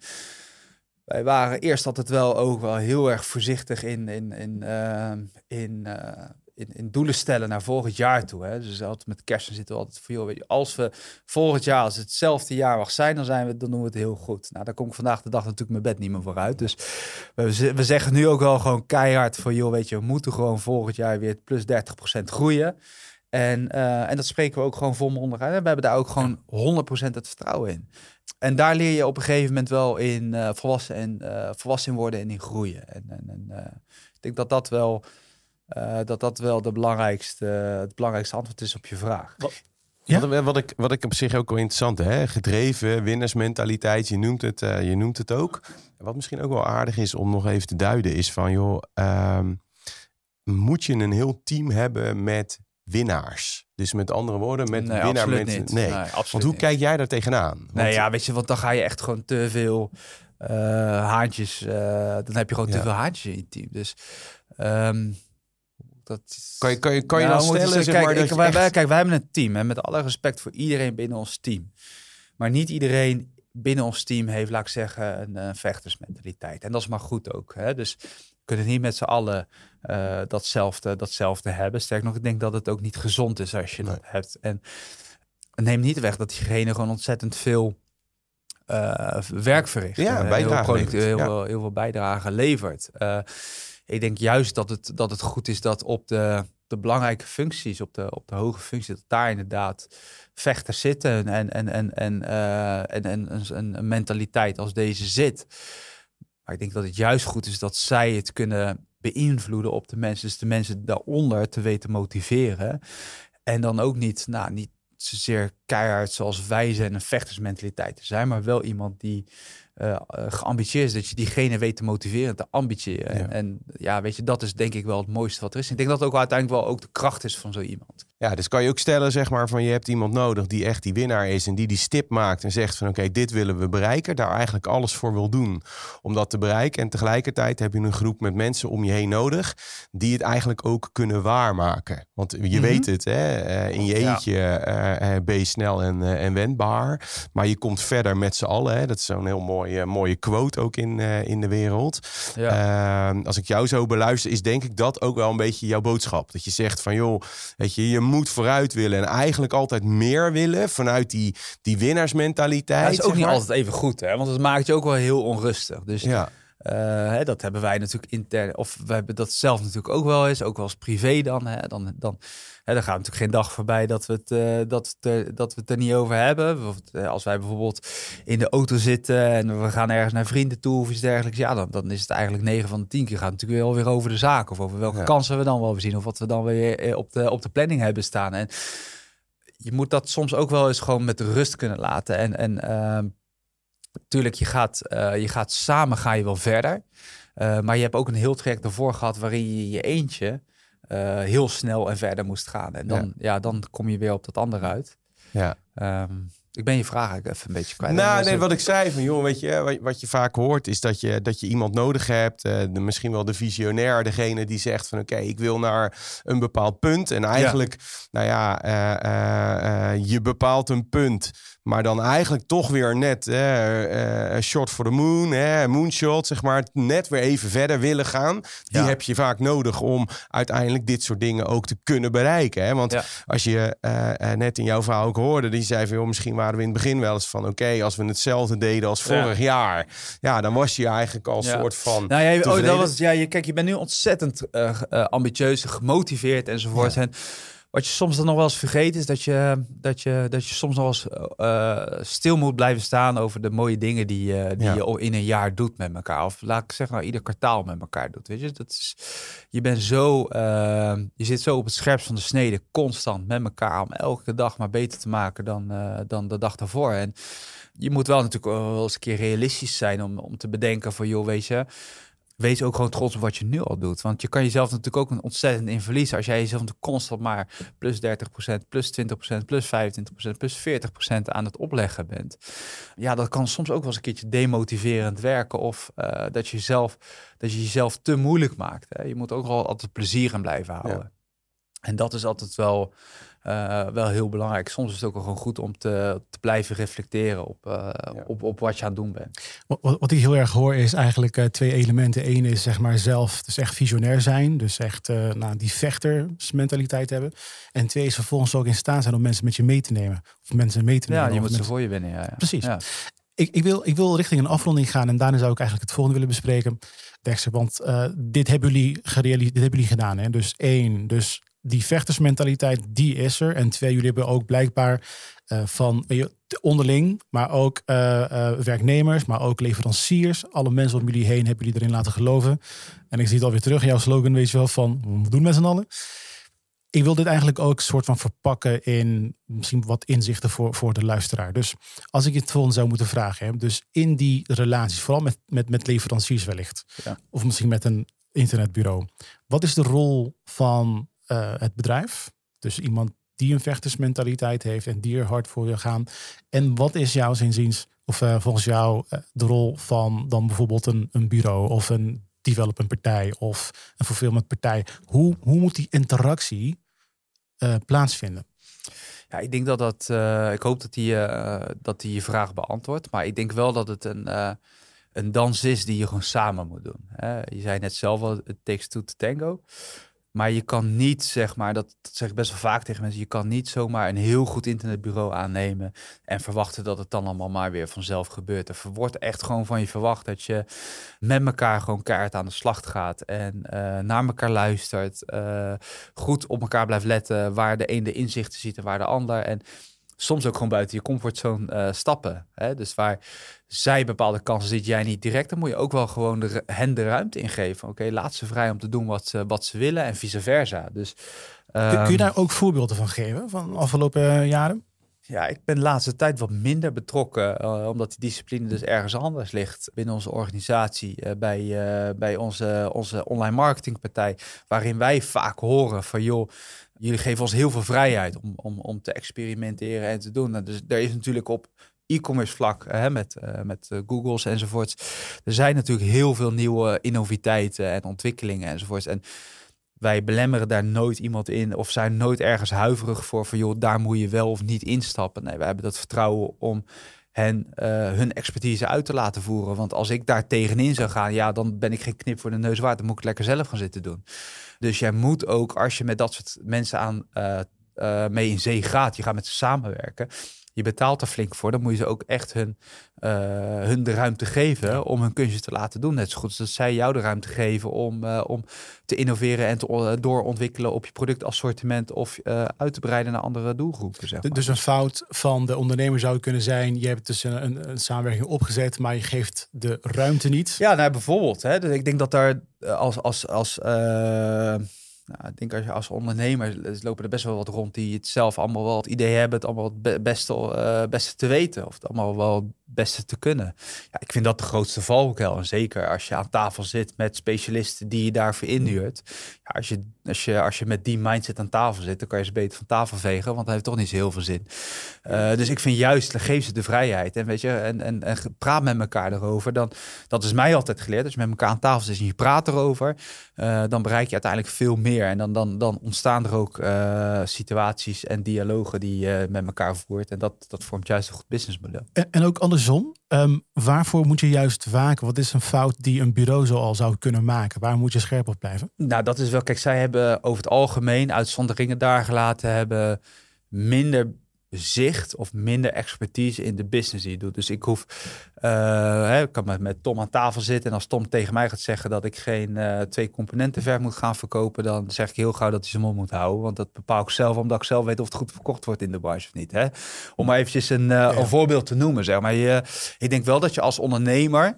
wij waren eerst altijd wel ook wel heel erg voorzichtig in, in, in, uh, in, uh, in, in, doelen stellen naar volgend jaar toe. Hè. Dus altijd met kerst zitten we altijd voor, joh, weet je, als we volgend jaar, als het hetzelfde jaar mag zijn, dan, zijn we, dan doen we het heel goed. Nou, daar kom ik vandaag de dag natuurlijk mijn bed niet meer vooruit. Dus we, we zeggen nu ook wel gewoon keihard voor, joh, weet je, we moeten gewoon volgend jaar weer plus 30% groeien. En, uh, en dat spreken we ook gewoon volmondig uit. We hebben daar ook gewoon 100% het vertrouwen in. En daar leer je op een gegeven moment wel in uh, volwassen, en, uh, volwassen worden en in groeien. En, en, en ik denk dat dat wel uh, dat dat wel de belangrijkste, het belangrijkste antwoord is op je vraag. Ja? Wat, wat, ik, wat ik op zich ook wel interessant hè? gedreven, winnersmentaliteit, je noemt, het, uh, je noemt het ook. Wat misschien ook wel aardig is om nog even te duiden, is van joh, um, moet je een heel team hebben met winnaars? Dus met andere woorden, met nee, winnaar. Met, niet. Nee, nee want hoe kijk jij daar tegenaan? Want, nee, ja, weet je, want dan ga je echt gewoon te veel uh, haantjes. dan heb je gewoon te veel haantjes in je team. Dus um, dat kan je, kan je, kan je nou, dan stellen, zeg kijk, maar, ik, wij, wij, kijk, wij hebben een team. En met alle respect voor iedereen binnen ons team. Maar niet iedereen binnen ons team heeft, laat ik zeggen, een, een vechtersmentaliteit. En dat is maar goed ook. Hè? Dus kunnen niet met z'n allen uh, datzelfde, datzelfde hebben. Sterk nog, ik denk dat het ook niet gezond is als je dat hebt. En neem niet weg dat diegene gewoon ontzettend veel uh, werk verricht. Ja, bijdrage heel, heel, heel, veel, heel veel bijdrage levert. Uh, ik denk juist dat het, dat het goed is dat op de, de belangrijke functies, op de, op de hoge functies, dat daar inderdaad vechters zitten en, en, en, en, uh, en, en een, een, mentaliteit als deze zit. Maar ik denk dat het juist goed is dat zij het kunnen beïnvloeden op de mensen. Dus de mensen daaronder te weten motiveren. En dan ook niet, nou, niet zozeer keihard zoals wij zijn een vechtersmentaliteit te zijn, maar wel iemand die uh, geambitieerd is, dat je diegene weet te motiveren, te ambitiëren. En, en, ja, weet je, dat is denk ik wel het mooiste wat er is. Ik denk dat ook uiteindelijk wel ook de kracht is van zo iemand. Ja, dus kan je ook stellen, zeg maar, van je hebt iemand nodig die echt die winnaar is en die die stip maakt en zegt van oké, dit willen we bereiken, daar eigenlijk alles voor wil doen om dat te bereiken. En tegelijkertijd heb je een groep met mensen om je heen nodig die het eigenlijk ook kunnen waarmaken. Want je mhm. weet het, hè, eh, in je eentje ja. uh, ben je snel en, uh, en wendbaar, maar je komt verder met z'n allen. Hè. Dat is zo'n heel mooie, mooie quote ook in, in de wereld. Ja. Ehm, als ik jou zo beluister, is denk ik dat ook wel een beetje jouw boodschap. Dat je zegt van joh, weet je, je moet vooruit willen en eigenlijk altijd meer willen vanuit die, die winnaarsmentaliteit. dat is ook niet altijd even goed, hè? want het maakt je ook wel heel onrustig. Dus ja. Uh, hè, dat hebben wij natuurlijk intern, of we hebben dat zelf natuurlijk ook wel eens, ook wel eens privé dan. Hè, dan, dan, hè, dan gaat natuurlijk geen dag voorbij dat we, het, uh, dat, er, dat we het er niet over hebben. Als wij bijvoorbeeld in de auto zitten en we gaan ergens naar vrienden toe of iets dergelijks, ja, dan, dan is het eigenlijk 9 van de 10 keer gaat het natuurlijk weer over de zaak of over welke kansen we dan wel zien of wat we dan weer eh, op de, op de planning hebben staan. En je moet dat soms ook wel eens gewoon met rust kunnen laten. En, en uh, Tuurlijk, je gaat, uh, je gaat samen ga je wel verder. Uh, maar je hebt ook een heel traject ervoor gehad waarin je je eentje uh, heel snel en verder moest gaan. En dan, ja. ja. dan kom je weer op dat andere uit. Ja. Um, ik ben je vraag eigenlijk even een beetje kwijt. Nou, nee, wat ik zei van, joh, weet je, wat, je vaak hoort is dat je, dat je iemand nodig hebt. Uh, de, misschien wel de visionair, degene die zegt van, oké, ik wil naar een bepaald punt. En eigenlijk, nou ja, uh, uh, je bepaalt een punt maar dan eigenlijk toch weer net uh, shot for the moon, hè, moonshot, zeg maar. Net weer even verder willen gaan. Die heb je vaak nodig om uiteindelijk dit soort dingen ook te kunnen bereiken. Hè? Want als je uh, net in jouw verhaal ook hoorde, die zei van, misschien waren we in het begin wel eens van, oké, als we hetzelfde deden als vorig jaar, ja, dan was je eigenlijk al een soort van. Nou ja, oh, dat was, ja, je, kijk, je bent nu ontzettend ambitieus, gemotiveerd enzovoort. En wat je soms dan nog wel eens vergeet is dat je, dat je, dat je soms nog wel eens uh, stil moet blijven staan over de mooie dingen die, uh, die je in een jaar doet met elkaar. Of laat ik zeggen, nou, ieder kwartaal met elkaar doet. Weet je, dat is, je bent zo, uh, je zit zo op het scherpst van de snede, constant met elkaar om elke dag maar beter te maken dan, dan de dag daarvoor. En je moet wel natuurlijk wel eens een keer realistisch zijn om, om te bedenken van, joh, weet je wees ook gewoon trots op wat je nu al doet. Want je kan jezelf natuurlijk ook een ontzettend in verliezen. Als jij jezelf constant maar plus 30%, plus 20%, plus 25%, plus 40% aan het opleggen bent. Ja, dat kan soms ook wel eens een keertje demotiverend werken. Of uh, dat, je jezelf, dat je jezelf te moeilijk maakt. Hè. Je moet ook wel altijd plezier in blijven houden. En dat is altijd wel uh, wel heel belangrijk. Soms is het ook gewoon goed om te, te blijven reflecteren op, uh, op, op wat je aan het doen bent. Wat, wat ik heel erg hoor is eigenlijk uh, twee elementen. Eén is zeg maar zelf, dus echt visionair zijn. Dus echt nou, die vechtersmentaliteit hebben. En twee is vervolgens ook in staat zijn om mensen met je mee te nemen. Of mensen mee te nemen. Ja, je moet ze voor je winnen. Ja, ja. Precies. Ja. Ik, ik, wil, ik wil richting een afronding gaan en daarna zou ik eigenlijk het volgende willen bespreken. Dexter, want dit hebben jullie gerealiseerd, dit hebben jullie gedaan. Hè? Dus één, dus die vechtersmentaliteit, die is er. En twee, jullie hebben ook blijkbaar uh, van je, onderling, maar ook uh, uh, werknemers, maar ook leveranciers. Alle mensen om jullie heen hebben jullie erin laten geloven. En ik zie het alweer terug in jouw slogan, weet je wel, van we doen met z'n allen. Ik wil dit eigenlijk ook soort van verpakken in misschien wat inzichten voor, voor de luisteraar. Dus als ik het volgende zou moeten vragen, hè, dus in die relaties, vooral met, met, met leveranciers wellicht, ja. of misschien met een internetbureau. Wat is de rol van uh, het bedrijf. Dus iemand die een vechtersmentaliteit heeft en die er hard voor wil gaan. En wat is jouw zinziens, of uh, volgens jou, uh, de rol van dan bijvoorbeeld een, een bureau of een development partij of een fulfillment partij? Hoe, hoe moet die interactie plaatsvinden? Ja, ik denk dat dat. ik hoop dat die, dat die je vraag beantwoordt. Maar ik denk wel dat het een, een dans is die je gewoon samen moet doen. Je zei net zelf al, het takes two to tango. Maar je kan niet, zeg maar, dat, zeg ik best wel vaak tegen mensen, je kan niet zomaar een heel goed internetbureau aannemen en verwachten dat het dan allemaal maar weer vanzelf gebeurt. Er wordt echt gewoon van je verwacht dat je met elkaar gewoon kaart aan de slag gaat en uh, naar elkaar luistert, uh, goed op elkaar blijft letten, waar de een de inzichten ziet en waar de ander. En soms ook gewoon buiten je comfortzone uh, stappen. Hè? Dus waar zij bepaalde kansen ziet, jij niet direct, dan moet je ook wel gewoon de, hen de ruimte ingeven. Oké, laat ze vrij om te doen wat ze, wat ze willen en vice versa. Dus, um, kun, je daar ook voorbeelden van geven van de afgelopen uh, jaren? Ja, ik ben de laatste tijd wat minder betrokken, uh, omdat die discipline dus ergens anders ligt binnen onze organisatie, uh, bij, uh, bij onze, onze online marketingpartij, waarin wij vaak horen van joh, jullie geven ons heel veel vrijheid om, om, om te experimenteren en te doen. Nou, dus er is natuurlijk op e-commerce vlak hè, met, uh, met uh, Googles enzovoorts. Er zijn natuurlijk heel veel nieuwe innoviteiten en ontwikkelingen enzovoorts. En wij belemmeren daar nooit iemand in of zijn nooit ergens huiverig voor van joh, daar moet je wel of niet instappen. Nee, we hebben dat vertrouwen om hen uh, hun expertise uit te laten voeren. Want als ik daar tegenin zou gaan, ja, dan ben ik geen knip voor de neus waard. Dan moet ik lekker zelf gaan zitten doen. Dus jij moet ook, als je met dat soort mensen aan uh, uh, mee in zee gaat, je gaat met ze samenwerken. Je betaalt er flink voor. Dan moet je ze ook echt hun, uh, hun de ruimte geven om hun kunstje te laten doen. Net zo goed als dat zij jou de ruimte geven om, uh, om te innoveren en te uh, doorontwikkelen op je productassortiment of uit te breiden naar andere doelgroepen. Zeg maar. Dus een fout van de ondernemer zou kunnen zijn: je hebt dus een, een, een samenwerking opgezet, maar je geeft de ruimte niet. Ja, nou, bijvoorbeeld. Hè, dus ik denk dat daar als. als, als nou, ik denk als je als ondernemer lopen er best wel wat rond die het zelf allemaal wel het idee hebben, het allemaal het beste, uh, te weten of het allemaal wel beste te kunnen. Ja, ik vind dat de grootste valkuil. En zeker als je aan tafel zit met specialisten die je daarvoor inhuurt. Ja, als, je, als, je, als je met die mindset aan tafel zit, dan kan je ze beter van tafel vegen, want dat heeft toch niet zo heel veel zin. Uh, dus ik vind juist, geef ze de vrijheid en, weet je, en, en, en praat met elkaar erover. Dan, dat is mij altijd geleerd. Als je met elkaar aan tafel zit en je praat erover, uh, dan bereik je uiteindelijk veel meer. En dan, dan, dan ontstaan er ook uh, situaties en dialogen die je met elkaar voert. En dat, dat vormt juist een goed businessmodel. En, en ook anders andersom, um, waarvoor moet je juist waken? Wat is een fout die een bureau zo al zou kunnen maken? Waar moet je scherp op blijven? Nou, dat is wel, kijk, zij hebben over het algemeen uitzonderingen daar gelaten, hebben minder zicht of minder expertise in de business die je doet. Dus ik hoef, uh, hè, ik kan met, met Tom aan tafel zitten en als Tom tegen mij gaat zeggen dat ik geen uh, twee componenten ver moet gaan verkopen, dan zeg ik heel gauw dat hij zijn mond moet houden, want dat bepaal ik zelf omdat ik zelf weet of het goed verkocht wordt in de branche of niet. Hè? Om maar eventjes een, uh, ja. een voorbeeld te noemen, zeg maar. Je, ik denk wel dat je als ondernemer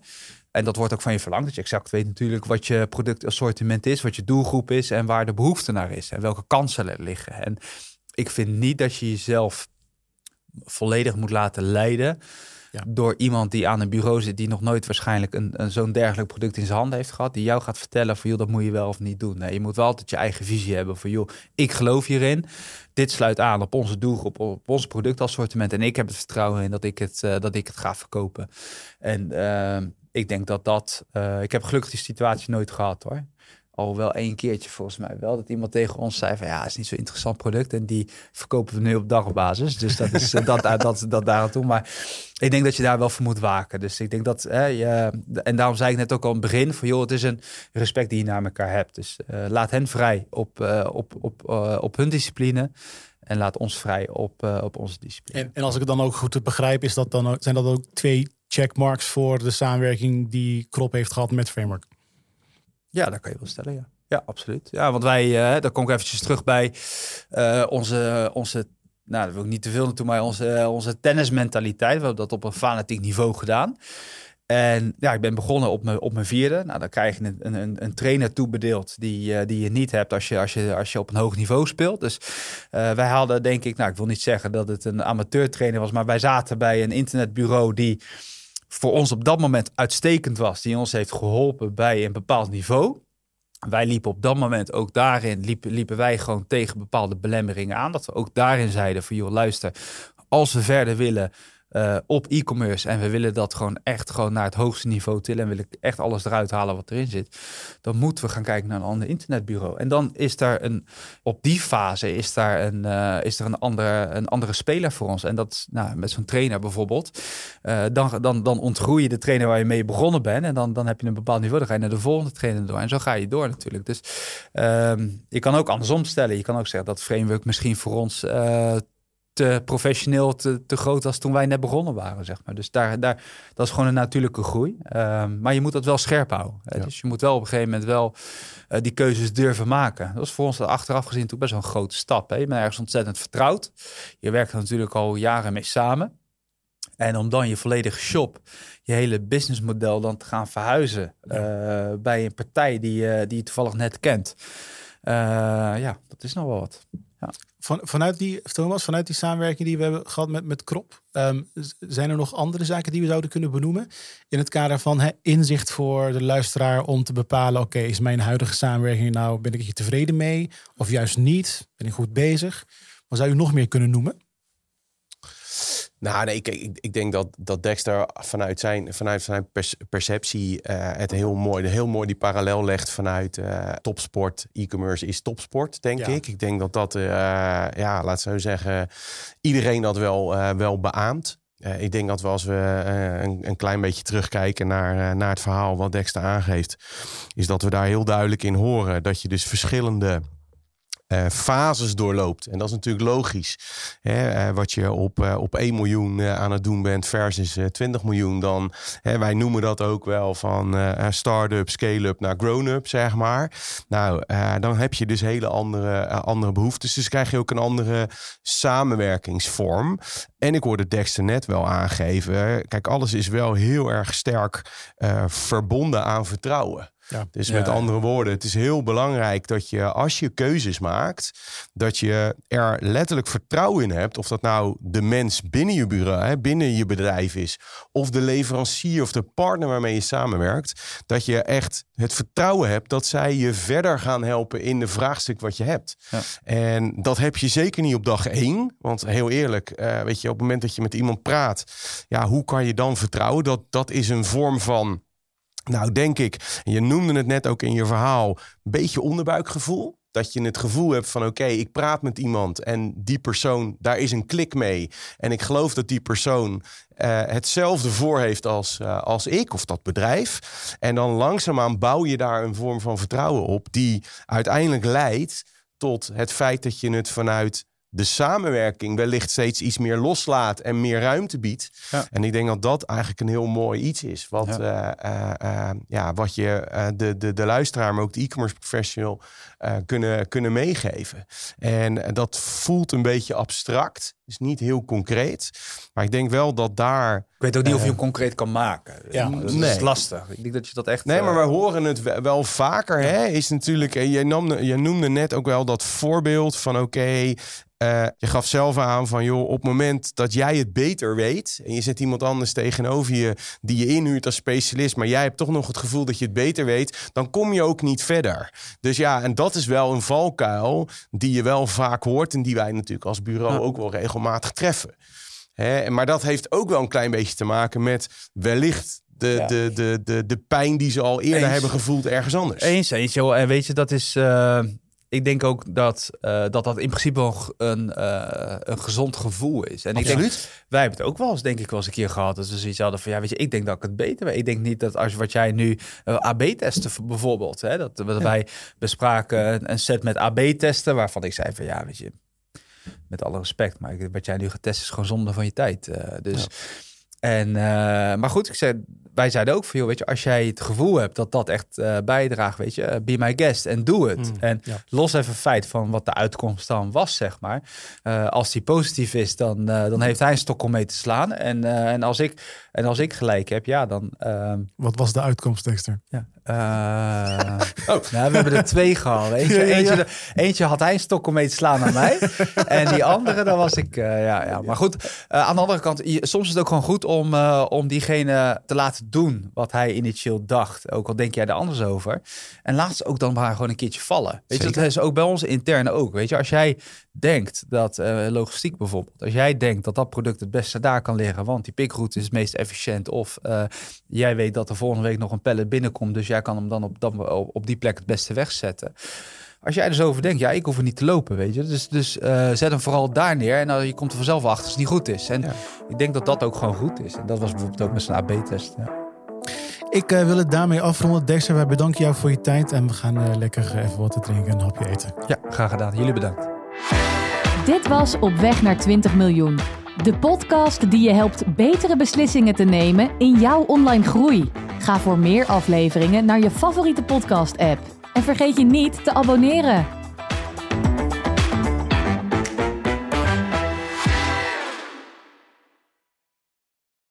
en dat wordt ook van je verlangd. Dat je exact weet natuurlijk wat je productassortiment is, wat je doelgroep is en waar de behoefte naar is en welke kansen er liggen. En ik vind niet dat je jezelf volledig moet laten leiden Ja. door iemand die aan een bureau zit, die nog nooit waarschijnlijk een, een zo'n dergelijk product in zijn handen heeft gehad, die jou gaat vertellen van joh, dat moet je wel of niet doen. Nee, je moet wel altijd je eigen visie hebben van joh, ik geloof hierin. Dit sluit aan op onze doelgroep, op ons productassortiment. En ik heb het vertrouwen in dat ik het, eh, dat ik het ga verkopen. En uh, ik denk dat dat. Uh, ik heb gelukkig die situatie nooit gehad hoor al wel één keertje volgens mij wel. Dat iemand tegen ons zei van ja, het is niet zo'n interessant product. En die verkopen we nu op dagbasis. Dus dat is dat, dat, dat, dat daar aan toe. Maar ik denk dat je daar wel voor moet waken. Dus ik denk dat, hè, je, en daarom zei ik net ook al in het begin van joh, het is een respect die je naar elkaar hebt. Dus uh, laat hen vrij op, uh, op, op, uh, op hun discipline. En laat ons vrij op, op onze discipline. En, en als ik het dan ook goed begrijp, is dat dan ook, zijn dat ook twee checkmarks voor de samenwerking die Krop heeft gehad met Framework? Ja, dat kan je wel stellen, ja. Ja, absoluut. Ja, want wij, uh, daar kom ik eventjes terug bij uh, onze, onze, nou, dat wil ik niet te veel naartoe, maar onze, onze tennismentaliteit. We hebben dat op een fanatiek niveau gedaan. En ja, ik ben begonnen op mijn, op mijn vierde. Nou, dan krijg je een, een, een trainer toebedeeld die, die je niet hebt als je, als, je, als je op een hoog niveau speelt. Dus wij hadden denk ik, nou ik wil niet zeggen dat het een amateurtrainer was, maar wij zaten bij een internetbureau die voor ons op dat moment uitstekend was, die ons heeft geholpen bij een bepaald niveau. Wij liepen op dat moment ook daarin, liepen, liepen wij gewoon tegen bepaalde belemmeringen aan. Dat we ook daarin zeiden van joh, luister, als we verder willen, uh, op e-commerce en we willen dat gewoon echt gewoon naar het hoogste niveau tillen en willen echt alles eruit halen wat erin zit, dan moeten we gaan kijken naar een ander internetbureau. En dan is daar een, op die fase is daar een, uh, is er een andere, een andere speler voor ons. En dat nou, met zo'n trainer bijvoorbeeld, uh, dan, dan, dan ontgroei je de trainer waar je mee begonnen bent en dan, dan heb je een bepaald niveau, dan ga je naar de volgende trainer door en zo ga je door natuurlijk. Dus je kan ook andersom stellen. Je kan ook zeggen dat framework misschien voor ons te professioneel, te, te groot als toen wij net begonnen waren, zeg maar. Dus daar, daar, dat is gewoon een natuurlijke groei. Um, maar je moet dat wel scherp houden. Ja. Dus je moet wel op een gegeven moment wel uh, die keuzes durven maken. Dat is voor ons achteraf gezien natuurlijk best wel een grote stap. Hè? Je bent ergens ontzettend vertrouwd. Je werkt er natuurlijk al jaren mee samen. En om dan je volledige shop, je hele businessmodel dan te gaan verhuizen ja. uh, bij een partij die, die je toevallig net kent. Ja, dat is nog wel wat. Van, vanuit die, Thomas, vanuit die samenwerking die we hebben gehad met, met Krop, um, zijn er nog andere zaken die we zouden kunnen benoemen? In het kader van inzicht voor de luisteraar om te bepalen: oké, is mijn huidige samenwerking nou, ben ik hier tevreden mee? Of juist niet? Ben ik goed bezig? Wat zou u nog meer kunnen noemen? Nou, nee, ik, ik, ik, denk dat, dat Dexter vanuit zijn, vanuit zijn perceptie uh, het heel mooi, heel mooi die parallel legt vanuit uh, topsport. E-commerce is topsport, denk ja. ik. Ik denk dat dat, uh, ja, laat zo zeggen, iedereen dat wel, wel beaamt. ik denk dat we als we een, een, klein beetje terugkijken naar, naar het verhaal wat Dexter aangeeft, is dat we daar heel duidelijk in horen dat je dus verschillende uh, fases doorloopt. En dat is natuurlijk logisch. Hè? Uh, wat je op, uh, op 1 miljoen aan het doen bent versus 20 miljoen. Dan, hè, wij noemen dat ook wel van start-up, scale-up naar grown-up, zeg maar. Nou, dan heb je dus hele andere, andere behoeftes. Dus krijg je ook een andere samenwerkingsvorm. En ik hoorde Dexter net wel aangeven. Kijk, alles is wel heel erg sterk verbonden aan vertrouwen. Ja. Dus ja, met andere woorden, het is heel belangrijk dat je als je keuzes maakt, dat je er letterlijk vertrouwen in hebt. Of dat nou de mens binnen je bureau, hè, binnen je bedrijf is, of de leverancier of de partner waarmee je samenwerkt. Dat je echt het vertrouwen hebt dat zij je verder gaan helpen in de vraagstuk wat je hebt. Ja. En dat heb je zeker niet op dag één. Want heel eerlijk, uh, weet je, op het moment dat je met iemand praat, ja, hoe kan je dan vertrouwen? Dat, dat is een vorm van nou, denk ik, je noemde het net ook in je verhaal, een beetje onderbuikgevoel. Dat je het gevoel hebt van oké, ik praat met iemand en die persoon, daar is een klik mee. En ik geloof dat die persoon uh, hetzelfde voor heeft als, uh, als ik of dat bedrijf. En dan langzaamaan bouw je daar een vorm van vertrouwen op die uiteindelijk leidt tot het feit dat je het vanuit de samenwerking wellicht steeds iets meer loslaat en meer ruimte biedt. Ja. En ik denk dat dat eigenlijk een heel mooi iets is. Wat, ja. Uh, uh, ja, wat je de, de, de luisteraar, maar ook de e-commerce professional kunnen, kunnen meegeven. En dat voelt een beetje abstract. is niet heel concreet. Maar ik denk wel dat daar... Ik weet ook niet of je Eh, hem concreet kan maken. ja, dat is nee. lastig. Ik denk dat je dat echt... Nee, maar eh, wij horen het we- wel vaker. Hè? Is natuurlijk, eh, jij, noemde, jij noemde net ook wel dat voorbeeld van oké. Eh, je gaf zelf aan van joh, op het moment dat jij het beter weet. en je zet iemand anders tegenover je. die je inhuurt als specialist. maar jij hebt toch nog het gevoel dat je het beter weet. dan kom je ook niet verder. Dus ja, en dat is wel een valkuil. die je wel vaak hoort. en die wij natuurlijk als bureau Ja. ook wel regelmatig treffen. Hè? Maar dat heeft ook wel een klein beetje te maken met wellicht. De, Ja. de, de, de, de pijn die ze al eerder Eens. hebben gevoeld ergens anders. Eens, eens. joh. En weet je, dat is... eh, ik denk ook dat, eh, dat dat in principe wel een, eh, een gezond gevoel is. En ik denk, wij hebben het ook wel eens, denk ik, wel eens een keer gehad. Dat we zoiets hadden van, ja, weet je, ik denk dat ik het beter weet. Ik denk niet dat als wat jij nu eh, AB-testen bijvoorbeeld, hè, dat, dat wij bespraken een, set met AB-testen, waarvan ik zei van, ja, weet je, met alle respect, maar wat jij nu getest is gewoon zonde van je tijd. dus, en, maar goed, ik zei, wij zeiden ook van, joh, weet je, als jij het gevoel hebt dat dat echt eh, bijdraagt, weet je, eh, be my guest en doe het. Mm, en ja. los even feit van wat de uitkomst dan was, zeg maar. Eh, als die positief is, dan, dan heeft hij een stok om mee te slaan. En, en, als, ik, en als ik gelijk heb, ja, dan... ehm, Wat was de uitkomst, Dexter? ja. Eh, nou, we hebben er twee gehad. Eentje, Ja, ja, ja. Eentje, eentje had hij een stok om mee te slaan aan mij. en die andere, daar was ik. eh, ja, ja. Maar goed, eh, aan de andere kant, soms is het ook gewoon goed om, om diegene te laten doen wat hij initieel dacht. Ook al denk jij er anders over. En laat ze ook dan maar gewoon een keertje vallen. Weet je, dat is ook bij ons interne ook. Weet je, als jij denkt dat logistiek bijvoorbeeld, als jij denkt dat dat product het beste daar kan liggen, want die pikroute is het meest efficiënt, of jij weet dat er volgende week nog een pallet binnenkomt, dus jij kan hem dan op, dan op die plek het beste wegzetten. Als jij er zo over denkt, ja, ik hoef er niet te lopen, weet je. Dus, dus eh, zet hem vooral daar neer en dan, je komt er vanzelf achter als het niet goed is. En Ja. ik denk dat dat ook gewoon goed is. En dat was bijvoorbeeld ook met zijn AB-test. Ja. Ik eh, wil het daarmee afronden. Dexter, wij bedanken jou voor je tijd. En we gaan eh, lekker even wat te drinken en een hapje eten. ja, graag gedaan. Jullie bedankt. Dit was Op weg naar 20 miljoen. De podcast die je helpt betere beslissingen te nemen in jouw online groei. Ga voor meer afleveringen naar je favoriete podcast-app. En vergeet je niet te abonneren.